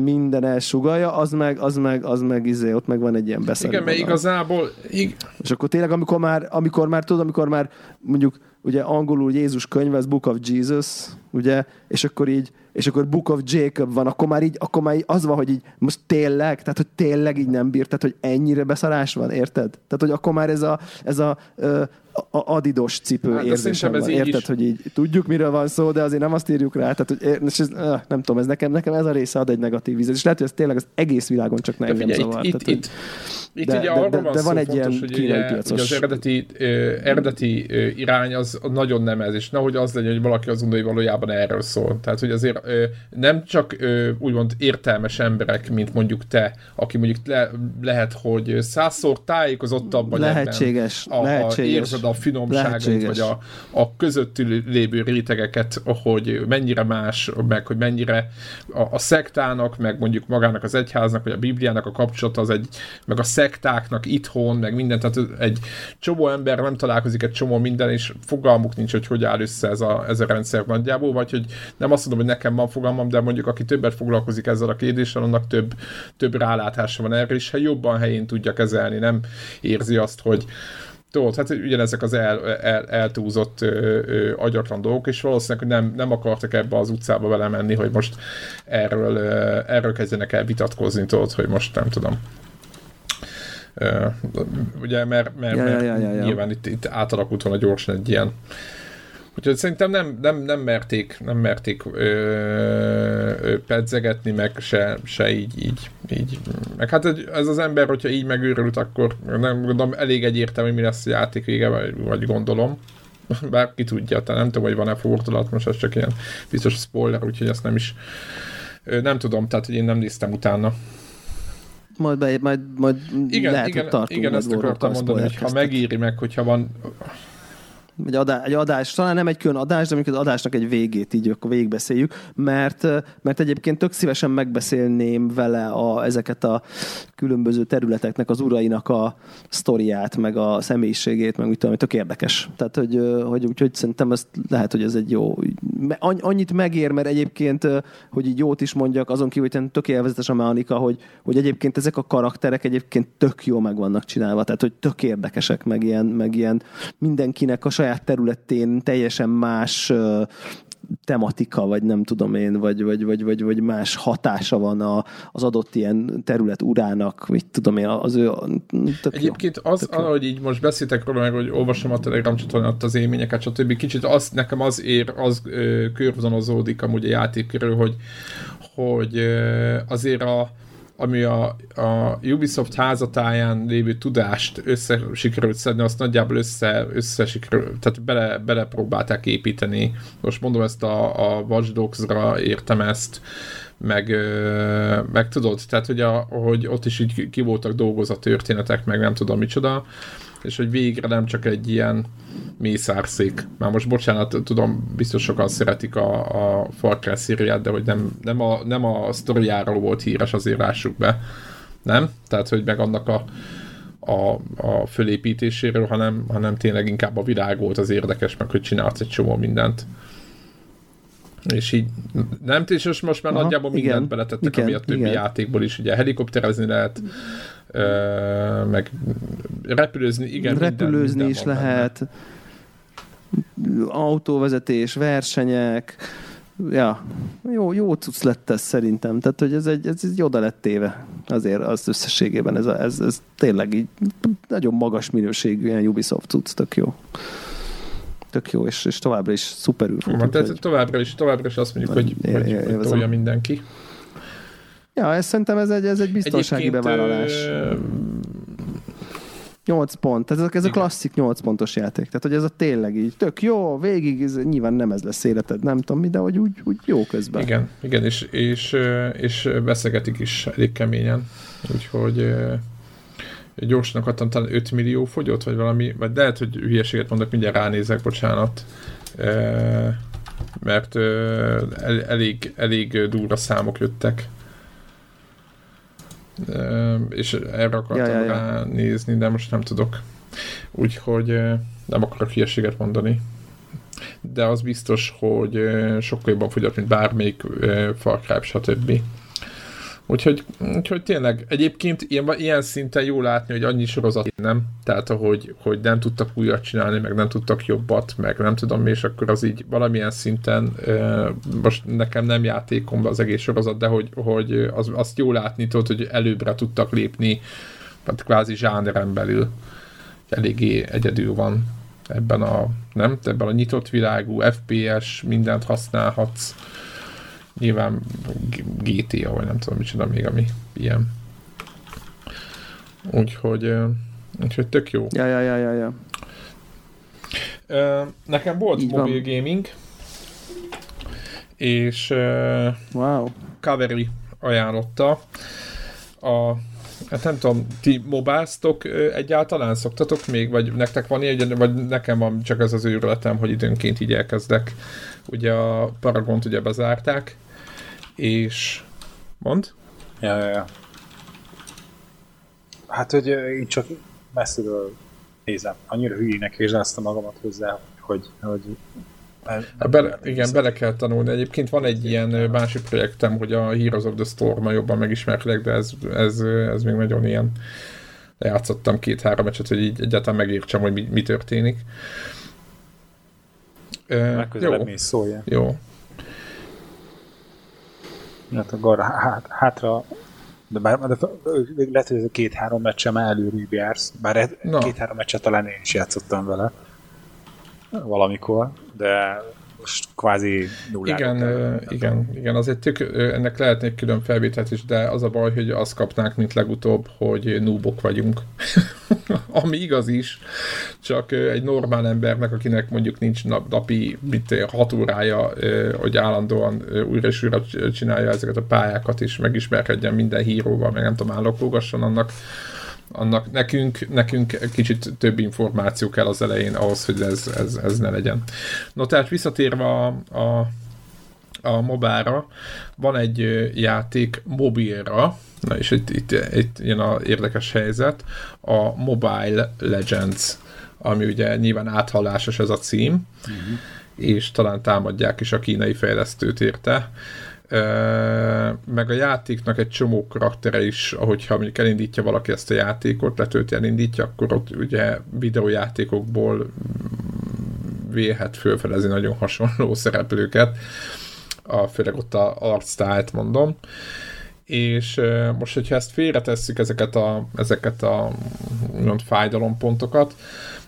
Minden elsugalja, az meg, az meg, az meg izé, ott meg van egy ilyen beszélő. Igen, mert igazából... Ig- És akkor tényleg, amikor már, amikor már tudod, amikor már mondjuk ugye angolul Jézus könyv, az Book of Jesus, ugye, és akkor így, és akkor Book of Jacob van, akkor már így, akkor már így az van, hogy így most tényleg, tehát hogy tényleg így nem bírt, tehát hogy ennyire beszarás van, érted? Tehát, hogy akkor már ez a, ez a, ö, a adidos cipő Hát, de érzésem van, érted, is- hogy így tudjuk, miről van szó, de azért nem azt írjuk rá, tehát hogy ér, és ez, nem tudom, ez nekem, nekem ez a része ad egy negatív vizet, és lehet, hogy ez tényleg az egész világon csak De engem zavar. itt, tehát, itt, itt, de- ugye de- de- van de van egy ilyen kínai piacos- az eredeti, ö, eredeti ö, irány az nagyon nem ez, és nehogy az legyen, hogy valaki azt gondolja, hogy valójában valójában erről szól. Tehát, hogy azért ö, nem csak ö, úgymond értelmes emberek, mint mondjuk te, aki mondjuk le, lehet, hogy százszor tájékozottabb vagy lehetséges, ebben, a, lehetséges, a érzed a finomságait, vagy a, a közöttül lévő rétegeket, hogy mennyire más, meg hogy mennyire a, a szektának, meg mondjuk magának az egyháznak, vagy a Bibliának a kapcsolata az egy, meg a szektáknak itthon, meg minden, tehát egy csomó ember nem találkozik egy csomó minden, és fogalmuk nincs, hogy hogy áll össze ez a, ez a rendszer nagyjából, vagy hogy nem azt mondom, hogy nekem van fogalmam, de mondjuk aki többet foglalkozik ezzel a kérdéssel, annak több, több rálátása van erre, és ha jobban helyén tudja kezelni, nem érzi azt, hogy tudod, hát ugyanezek az el, el, eltúzott ö, ö, agyatlan dolgok, és valószínűleg nem, nem akartak ebbe az utcába vele menni, hogy most erről, ö, erről kezdjenek el vitatkozni, tudod, hogy most nem tudom. Ö, ugye, mert, mert, Ja, ja, mert ja, ja, ja. nyilván itt, itt átalakult volna gyorsan egy ilyen Úgyhogy szerintem nem, nem, nem merték, nem merték ö, ö, pedzegetni, meg se, se így, így, így. Meg hát ez az ember, hogyha így megőrült, akkor nem gondolom, elég egyértelmű, mi lesz a játék vége, vagy, vagy gondolom. [laughs] Bár ki tudja, tehát nem tudom, hogy van-e fordulat, most ez csak ilyen biztos spoiler, úgyhogy ezt nem is nem tudom, tehát hogy én nem néztem utána. Majd, be, majd, majd Igen, lehet, igen, hogy tartunk igen ezt akartam mondani, hogy ha megéri meg, hogyha van egy, adá, egy adás, talán nem egy külön adás, de amikor az adásnak egy végét így akkor végigbeszéljük, mert, mert egyébként tök szívesen megbeszélném vele a, ezeket a különböző területeknek az urainak a sztoriát, meg a személyiségét, meg mit tudom, tök érdekes. Tehát, hogy, hogy úgyhogy szerintem ezt lehet, hogy ez egy jó, annyit megér, mert egyébként, hogy így jót is mondjak, azon kívül, hogy tök élvezetes a mechanika, hogy, hogy egyébként ezek a karakterek egyébként tök jó meg vannak csinálva, tehát hogy tök érdekesek, meg ilyen, meg ilyen mindenkinek a saját területén teljesen más tematika, vagy nem tudom én, vagy, vagy, vagy, vagy, vagy más hatása van a, az adott ilyen terület urának, mit tudom én, az ő... Tök jó. Egyébként az, Tök jó. ahogy így most beszéltek róla, meg hogy olvasom a Telegram csatornát az élményeket, stb. Kicsit az, nekem az ér, az ö, körvonalazódik amúgy a játék körül, hogy, hogy azért a ami a, a Ubisoft házatáján lévő tudást össze sikerült szedni, azt nagyjából össze, össze sikerült, tehát bele, bele próbálták építeni. Most mondom ezt a, a Watch Dogs-ra értem ezt, meg, meg tudod, tehát hogy, a, hogy ott is így ki voltak dolgozva történetek, meg nem tudom micsoda, és hogy végre nem csak egy ilyen mészárszék. Már most bocsánat, tudom, biztos sokan szeretik a, a Far Cry szériát, de hogy nem, nem, a, nem a sztoriáról volt híres, azért lássuk be. Nem? Tehát, hogy meg annak a, a, a fölépítéséről, hanem, hanem tényleg inkább a világ volt az érdekes, meg hogy csinálsz egy csomó mindent. És így nem, és most, már Aha, nagyjából mindent igen, beletettek, igen, ami a többi igen. játékból is, ugye helikopterezni lehet, meg repülőzni, igen, repülőzni minden, is minden benne. lehet, autóvezetés, versenyek, ja, jó, jó cucc lett ez szerintem, tehát hogy ez egy, ez egy oda lett téve azért az összességében, ez, a, ez, ez tényleg így nagyon magas minőségű ilyen Ubisoft cucc, tök jó. Tök jó, és, és továbbra is szuperül tehát hogy- továbbra is, továbbra is azt mondjuk, hogy, É- hogy, hogy tolja mindenki. Ja, ez szerintem ez egy, ez egy biztonsági Egyébként, bevállalás. ö, 8 pont. Ez, a- ez a klasszik 8 pontos játék. Tehát, hogy ez a tényleg így tök jó, végig, ez, nyilván nem ez lesz életed, nem tudom mi, de hogy úgy, úgy jó közben. Igen, igen, és, és, és veszegetik is elég keményen. Úgyhogy gyorsan akartam, talán 5 millió fogyott, vagy valami, vagy lehet, hogy hülyeséget mondok, mindjárt ránézek, bocsánat. Mert elég, elég durva számok jöttek. És erre akartam Ja, ja, ja. ránézni, de most nem tudok. Úgyhogy nem akarok hülyeséget mondani. De az biztos, hogy sokkal jobban fogyott, mint bármelyik Far Cry, stb. Úgyhogy, úgyhogy tényleg egyébként ilyen, ilyen szinten jó látni, hogy annyi sorozat nem, tehát ahogy hogy nem tudtak újat csinálni, meg nem tudtak jobbat, meg nem tudom és akkor az így valamilyen szinten most nekem nem játékom az egész sorozat, de hogy, hogy az, azt jó látni tudod, hogy előbbre tudtak lépni, hát kvázi zsáneren belül. Eléggé egyedül van ebben a, nem? Ebben a nyitott világú FPS, mindent használhatsz. Nyilván GTA, vagy nem tudom micsoda még, ami ilyen. Úgyhogy, úgyhogy tök jó. Ja, ja, ja, ja, ja. Nekem volt Így van. mobil gaming, és Wow. Kaveri ajánlotta a Hát nem tudom, ti mobáztok egyáltalán? Szoktatok még? Vagy nektek van ilyen, vagy nekem van csak ez az őrületem, hogy időnként így elkezdek. Ugye a Paragont ugye bezárták, és mond? Ja, ja, ja. Hát, hogy én csak messziről nézem. Annyira hülyének éreztem magamat hozzá, hogy, hogy Hát bele, igen, bele kell tanulni. Egyébként van egy ilyen másik projektem, hogy a Heroes of the Storm jobban megismerlek, de ez, ez, ez még nagyon ilyen lejátszottam két-három meccset, hogy így egyáltalán megértsem, hogy mi, mi történik. Legközelebb jó, mész szólja. jó. Hát akkor hát, hátra de bár de, lehet, hogy ez a két-három meccse már előrébb jársz, bár két-három meccset talán én is játszottam vele. Valamikor, de kvázi nullára. Igen, ö, igen, igen, azért tök, ö, ennek lehetne egy külön felvételt is, de az a baj, hogy azt kapnánk, mint legutóbb, hogy núbok vagyunk. [laughs] Ami igaz is, csak egy normál embernek, akinek mondjuk nincs nap, napi mit, hat órája, hogy állandóan újra és újra csinálja ezeket a pályákat, és megismerkedjen minden híróval, meg nem tudom, állokógasson annak, annak nekünk, nekünk kicsit több információ kell az elején ahhoz, hogy ez, ez, ez ne legyen. No, tehát visszatérve a, a, a mobára, van egy játék mobilra, na és itt, itt, itt jön a érdekes helyzet, a Mobile Legends, ami ugye nyilván áthallásos ez a cím, uh-huh. és talán támadják is a kínai fejlesztőt érte. Ö, meg a játéknak egy csomó karaktere is, ahogyha mondjuk elindítja valaki ezt a játékot, letölti elindítja, akkor ott ugye videójátékokból vélhet fölfedezni nagyon hasonló [laughs] szereplőket, a, főleg ott a arctájt mondom. És most, hogyha ezt félretesszük ezeket a, ezeket a fájdalompontokat,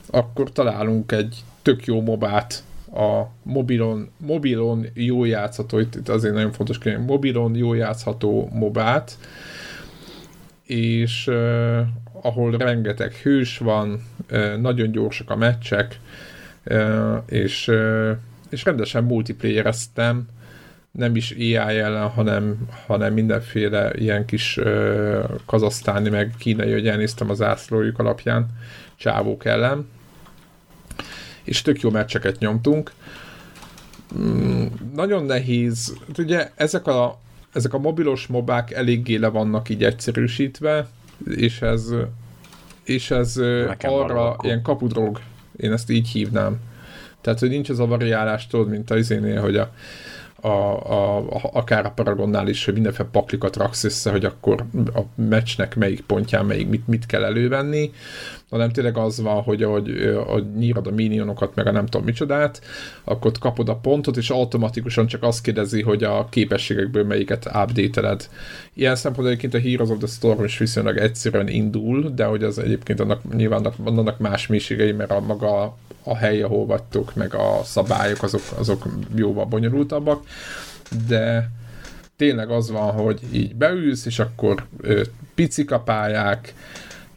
akkor találunk egy tök jó mobát a mobilon, mobilon jó játszható, itt, itt azért nagyon fontos hogy mobilon jó játszható mobát, és uh, ahol rengeteg hős van, uh, nagyon gyorsak a meccsek, uh, és, uh, és rendesen multiplayereztem, nem is AI ellen, hanem, hanem mindenféle ilyen kis uh, kazasztáni, meg kínai, hogy elnéztem az ászlójuk alapján, csávók ellen, és tök jó meccseket nyomtunk. Mm, nagyon nehéz, ugye ezek a, ezek a mobilos mobák eléggé le vannak így egyszerűsítve, és ez, és ez Nekem arra való akkor. ilyen kapudrog, én ezt így hívnám. Tehát, hogy nincs az a variálás, tudod, mint a izénél, hogy a, a, a, a, akár a Paragonnál is, hogy mindenféle paklikat raksz össze, hogy akkor a meccsnek melyik pontján melyik mit, mit kell elővenni, hanem tényleg az van, hogy ahogy, ahogy nyírod a minionokat, meg a nem tudom micsodát, akkor kapod a pontot, és automatikusan csak azt kérdezi, hogy a képességekből melyiket update-eled. Ilyen szempontból egyébként a Heroes of the Storm is viszonylag egyszerűen indul, de hogy az egyébként annak nyilván annak- más mélységei, mert a maga a hely, ahol vagytok, meg a szabályok, azok, azok jóval bonyolultabbak, de tényleg az van, hogy így beülsz, és akkor ö, picik pályák,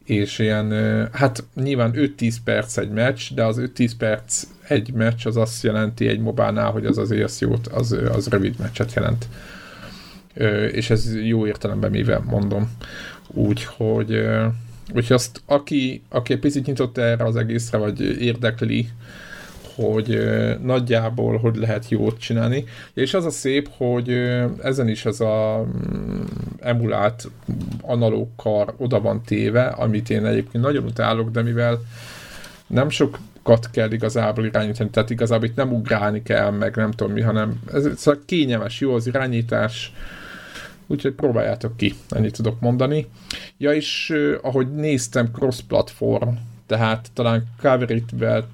és ilyen, hát nyilván 5-10 perc egy meccs, de az 5-10 perc egy meccs az azt jelenti egy mobánál, hogy az az jót, az, az rövid meccset jelent. És ez jó értelemben mivel mondom. Úgyhogy, úgyhogy azt, aki, aki picit nyitott erre az egészre, vagy érdekli, hogy nagyjából hogy lehet jót csinálni. És az a szép, hogy ezen is ez a mm, emulált analóg kar oda van téve, amit én egyébként nagyon utálok, de mivel nem sokat kell igazából irányítani, tehát igazából itt nem ugrálni kell, meg nem tudom mi, hanem ez szóval kényelmes, jó az irányítás, úgyhogy próbáljátok ki, ennyit tudok mondani. Ja, és ahogy néztem, cross-platform, tehát talán Coverit-vel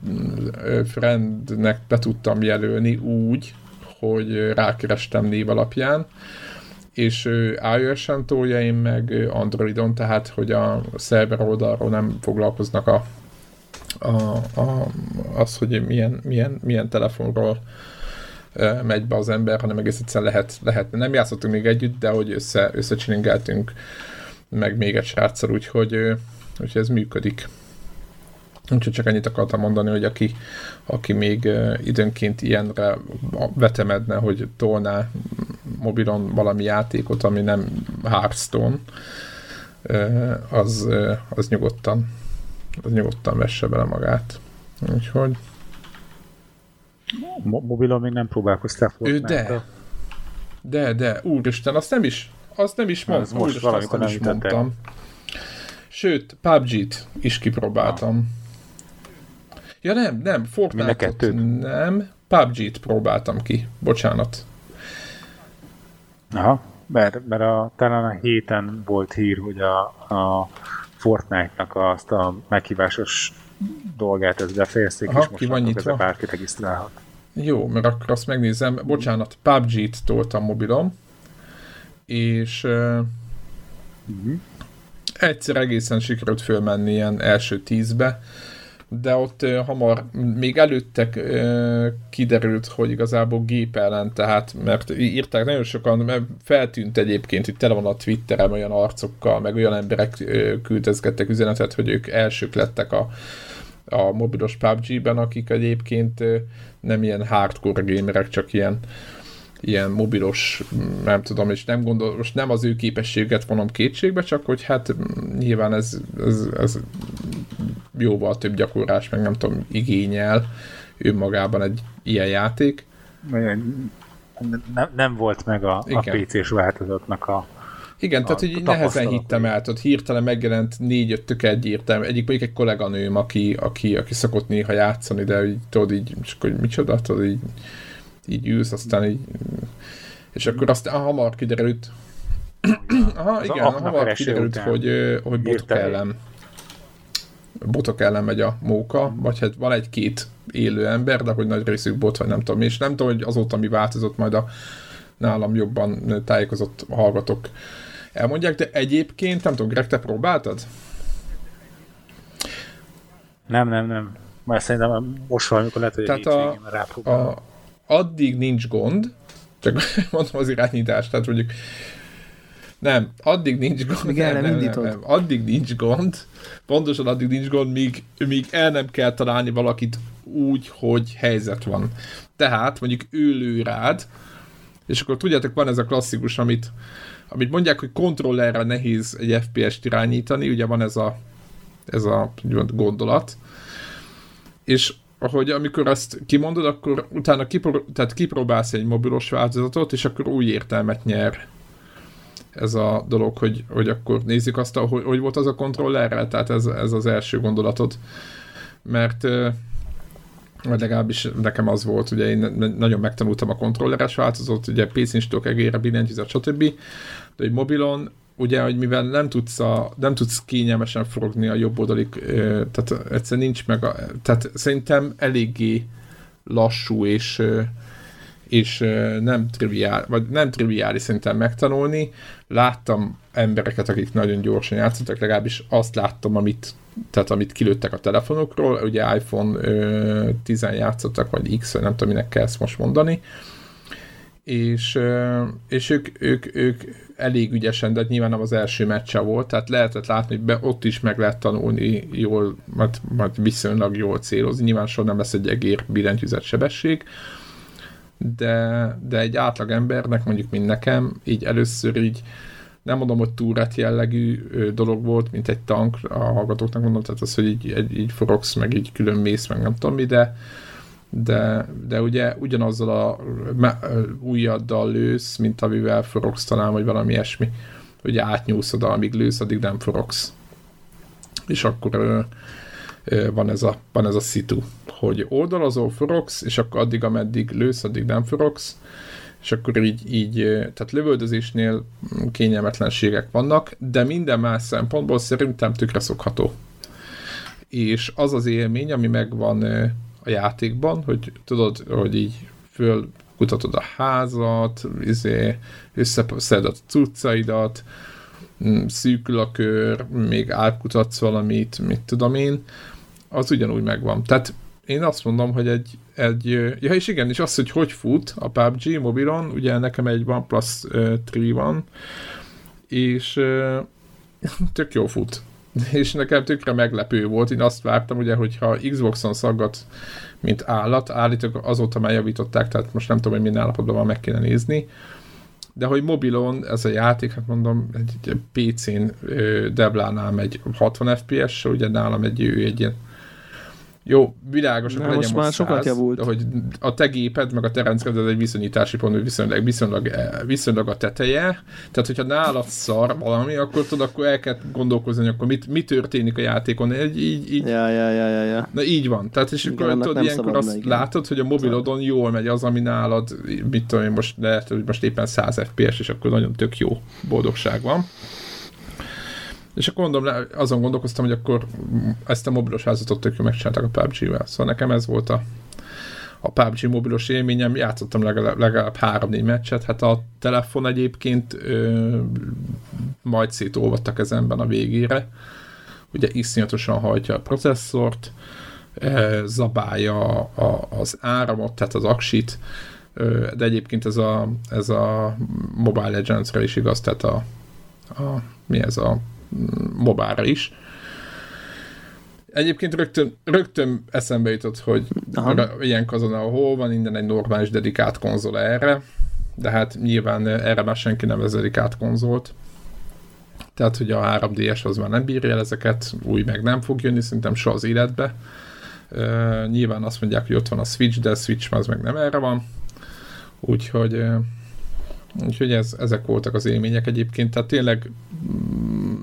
ö, friendnek be tudtam jelölni úgy, hogy rákerestem név alapján, és iOS-en tolja, én meg Androidon, tehát hogy a szerver oldalról nem foglalkoznak a, a, a, az, hogy milyen, milyen, milyen telefonról megy be az ember, hanem egész egyszerűen lehet, lehet. Nem játszottunk még együtt, de hogy össze, összecsilingeltünk meg még egy sráccal, úgyhogy, úgyhogy ez működik. Úgyhogy csak ennyit akartam mondani, hogy aki, aki még időnként ilyenre vetemedne, hogy tolná mobilon valami játékot, ami nem Hearthstone, az, az nyugodtan az nyugodtan vesse bele magát. Úgyhogy... Mo- mobilon még nem próbálkoztál Ő de. De, de, úristen, azt nem is, azt nem is mondtam. Most úristen, azt nem is mondtam. Sőt, PUBG-t is kipróbáltam. Ja nem, nem, Fortnite-ot nem, PUBG-t próbáltam ki. Bocsánat. Aha, mert, mert a, talán a héten volt hír, hogy a, a Fortnite-nak azt a meghívásos dolgát, ez befejezték, Aha, és most van nyitva. bárki regisztrálhat. Jó, mert akkor azt megnézem. Bocsánat, PUBG-t toltam mobilom, és uh-huh. egyszer egészen sikerült fölmenni ilyen első tízbe, de ott hamar, még előtte kiderült, hogy igazából gép ellen, tehát, mert írták nagyon sokan, mert feltűnt egyébként, hogy tele van a Twitterem olyan arcokkal, meg olyan emberek küldözgettek üzenetet, hogy ők elsők lettek a, a mobilos PUBG-ben, akik egyébként nem ilyen hardcore gamerek, csak ilyen ilyen mobilos, nem tudom, és nem gondol, most nem az ő képességet vonom kétségbe, csak hogy hát nyilván ez, ez, ez jóval több gyakorlás, meg nem tudom, igényel önmagában egy ilyen játék. Nem, nem volt meg a, a PC-s változatnak a igen, a, tehát hogy nehezen hittem el, tehát hirtelen megjelent négy-öt tök egyértelmű. Egyik mondjuk egy kolléganőm, aki, aki, aki szokott néha játszani, de így, tudod így, csak hogy micsoda, tudod így, így ülsz, aztán így, és akkor aztán hamar kiderült, Aha, igen, hamar kiderült, hogy, hogy botok ellen botok ellen megy a móka, vagy hát van egy-két élő ember, de hogy nagy részük bot, vagy nem tudom, és nem tudom, hogy azóta mi változott, majd a nálam jobban tájékozott hallgatók elmondják, de egyébként, nem tudom, Greg, te próbáltad? Nem, nem, nem. Már szerintem most valamikor lehet, hogy Tehát a, a, addig nincs gond, csak [laughs] mondom az irányítást, tehát mondjuk nem, addig nincs gond. Még el nem, nem, nem, nem, Addig nincs gond, pontosan addig nincs gond, míg, míg el nem kell találni valakit úgy, hogy helyzet van. Tehát mondjuk ő lő rád, és akkor tudjátok, van ez a klasszikus, amit, amit mondják, hogy kontrollerre nehéz egy FPS-t irányítani, ugye van ez a, ez a gondolat, és ahogy amikor azt kimondod, akkor utána kipro, tehát kipróbálsz egy mobilos változatot, és akkor új értelmet nyer ez a dolog, hogy, hogy akkor nézzük azt, hogy, hogy volt az a kontrollerrel, tehát ez, ez az első gondolatod. Mert vagy legalábbis nekem az volt, ugye én nagyon megtanultam a kontrolleres változatot, ugye PC-n egére, billentyűzet, stb. De egy mobilon ugye, hogy mivel nem tudsz, a, nem tudsz kényelmesen forogni a jobb oldali, tehát egyszerűen nincs meg a, tehát szerintem eléggé lassú és és nem triviál, vagy nem triviális szerintem megtanulni. Láttam embereket, akik nagyon gyorsan játszottak, legalábbis azt láttam, amit, tehát amit kilőttek a telefonokról, ugye iPhone 10 játszottak, vagy X, nem tudom, minek kell ezt most mondani, és, és ők, ők, ők elég ügyesen, de nyilván nem az első meccse volt, tehát lehetett látni, hogy be, ott is meg lehet tanulni jól, majd, majd viszonylag jól célozni, nyilván soha nem lesz egy egér billentyűzet sebesség, de, de egy átlag embernek, mondjuk mint nekem, így először így nem mondom, hogy túrát jellegű dolog volt, mint egy tank, a hallgatóknak mondom, tehát az, hogy így, így forogsz, meg így külön mész, meg nem tudom mi, de, de, de ugye ugyanazzal a ujjaddal lősz, mint amivel forogsz talán, vagy valami ilyesmi. Ugye átnyúlsz oda, amíg lősz, addig nem forogsz. És akkor ö, ö, van, ez a, van ez a szitu, hogy oldalazol, forogsz, és akkor addig, ameddig lősz, addig nem forogsz, és akkor így, így tehát lövöldözésnél kényelmetlenségek vannak, de minden más szempontból szerintem tökre szokható. És az az élmény, ami megvan a játékban, hogy tudod, hogy így föl kutatod a házat, izé, összeszed a cuccaidat, mm, szűkül a kör, még átkutatsz valamit, mit tudom én, az ugyanúgy megvan. Tehát én azt mondom, hogy egy, egy ja és igen, és az, hogy hogy fut a PUBG mobilon, ugye nekem egy OnePlus uh, 3 van, és tök jó fut. [laughs] és nekem tökre meglepő volt, én azt vártam, ugye, hogyha Xboxon szaggat, mint állat, állítólag azóta már javították, tehát most nem tudom, hogy minden állapotban van, meg kéne nézni, de hogy mobilon ez a játék, hát mondom, egy, egy PC-n Deblánál megy 60 FPS, ugye nálam egy, ő egy ilyen jó, világos, hogy legyen most már 100, sokat javult. De hogy a te géped, meg a te rendszered, egy viszonyítási pont, viszonylag, viszonylag, eh, viszonylag a teteje. Tehát, hogyha nálad szar valami, akkor tudod, akkor el kell gondolkozni, hogy akkor mit, mi történik a játékon. Egy, így, így, ja, ja, ja, ja, ja. Na így van. Tehát, és igen, akkor tudod, ilyenkor azt igen. látod, hogy a mobilodon jól megy az, ami nálad, mit tudom én, most lehet, hogy most éppen 100 FPS, és akkor nagyon tök jó boldogság van. És akkor mondom, azon gondolkoztam, hogy akkor ezt a mobilos házatot tök megcsinálták a PUBG-vel. Szóval nekem ez volt a, a PUBG mobilos élményem, játszottam legalább, legalább három-négy meccset, hát a telefon egyébként ö, majd szétolvadt a kezemben a végére, ugye iszonyatosan hajtja a processzort, ö, zabálja a, az áramot, tehát az aksit, ö, de egyébként ez a, ez a Mobile Legends-re is igaz, tehát a, a mi ez a mobára is. Egyébként rögtön, rögtön eszembe jutott, hogy Aha. ilyen kazon, hol van innen egy normális dedikált konzol erre, de hát nyilván erre már senki nem vezelik át konzolt. Tehát, hogy a 3DS az már nem bírja el ezeket, új meg nem fog jönni, szerintem soha az életbe. Uh, nyilván azt mondják, hogy ott van a Switch, de a Switch az meg nem erre van. Úgyhogy, uh, úgyhogy ez, ezek voltak az élmények egyébként. Tehát tényleg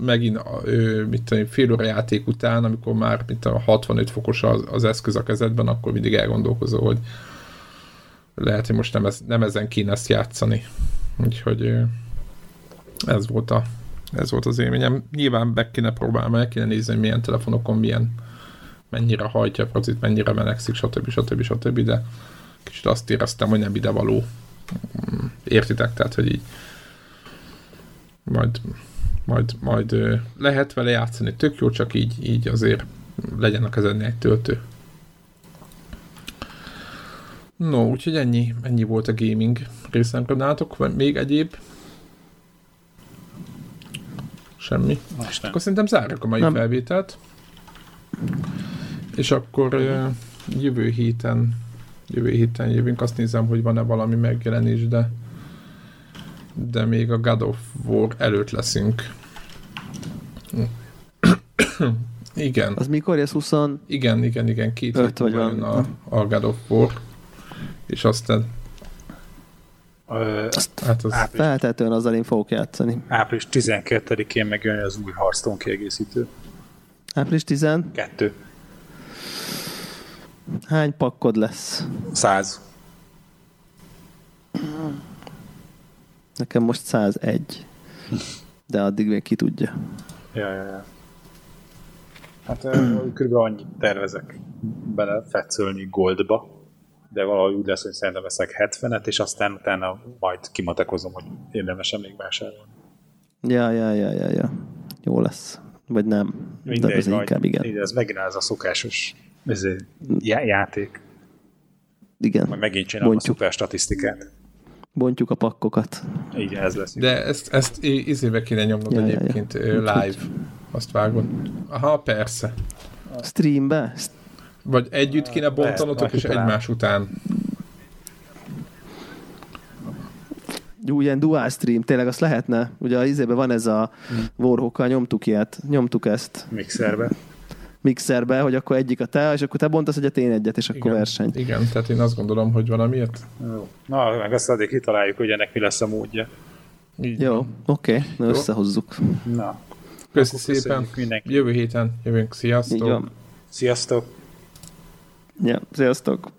megint mit tudom, fél óra játék után, amikor már mint tudom, 65 fokos az, az eszköz a kezedben, akkor mindig elgondolkozol, hogy lehet, hogy most nem, ez, nem ezen kéne ezt játszani. Úgyhogy ez volt, a, ez volt az élményem. Nyilván be kéne próbálni, meg kéne nézni, hogy milyen telefonokon milyen, mennyire hajtja a procit, mennyire menekszik, stb. stb. stb. De kicsit azt éreztem, hogy nem ide való. Értitek? Tehát, hogy így majd majd, majd lehet vele játszani, tök jó, csak így, így azért legyen a kezednél egy töltő. No, úgyhogy ennyi, ennyi volt a gaming részemről nálatok, vagy még egyéb? Semmi? Most nem. Akkor szerintem zárjuk a mai nem. felvételt. És akkor jövő héten jövő héten jövünk, azt nézem, hogy van-e valami megjelenés, de de még a God of War előtt leszünk. igen. Az mikor ez 20? Igen, igen, igen, két hét vagy van a, a God of War. És aztán Ö, hát az... április, feltetően azzal én fogok játszani. Április 12-én megjön az új Hearthstone kiegészítő. Április 10? Kettő. Hány pakkod lesz? Száz. Nekem most 101. De addig még ki tudja. Ja, ja, ja. Hát kb. annyit tervezek bele fetszölni goldba, de valahogy úgy lesz, hogy szerintem veszek 70-et, és aztán utána majd kimatekozom, hogy érdemesen még vásárolni. Ja, ja, ja, ja, ja. Jó lesz. Vagy nem. Mindegy, de ez inkább igen. Mindegy, ez megint ez a szokásos ez já- játék. Igen. Majd megint csinálom Bontjuk. a szuper statisztikát bontjuk a pakkokat. Igen, ez lesz. De ezt, ezt izébe kéne nyomnod ja, egyébként ja, ja. live. Azt vágod. Aha, persze. Streambe? Vagy együtt kéne bontanotok, és egymás után. Jó, ilyen dual stream, tényleg azt lehetne. Ugye az izében van ez a hmm. Warhawkkal, nyomtuk ilyet, nyomtuk ezt. Mixerbe mixerbe, hogy akkor egyik a te, és akkor te bontasz egyet, én egyet, és akkor igen, verseny. Igen, tehát én azt gondolom, hogy valamiért. Jó. Na, meg azt addig kitaláljuk, hogy ennek mi lesz a módja. Így Jó, oké, okay, összehozzuk. Na. Köszi szépen. Mindenki. Jövő héten jövünk. Sziasztok. Sziasztok. Ja, sziasztok.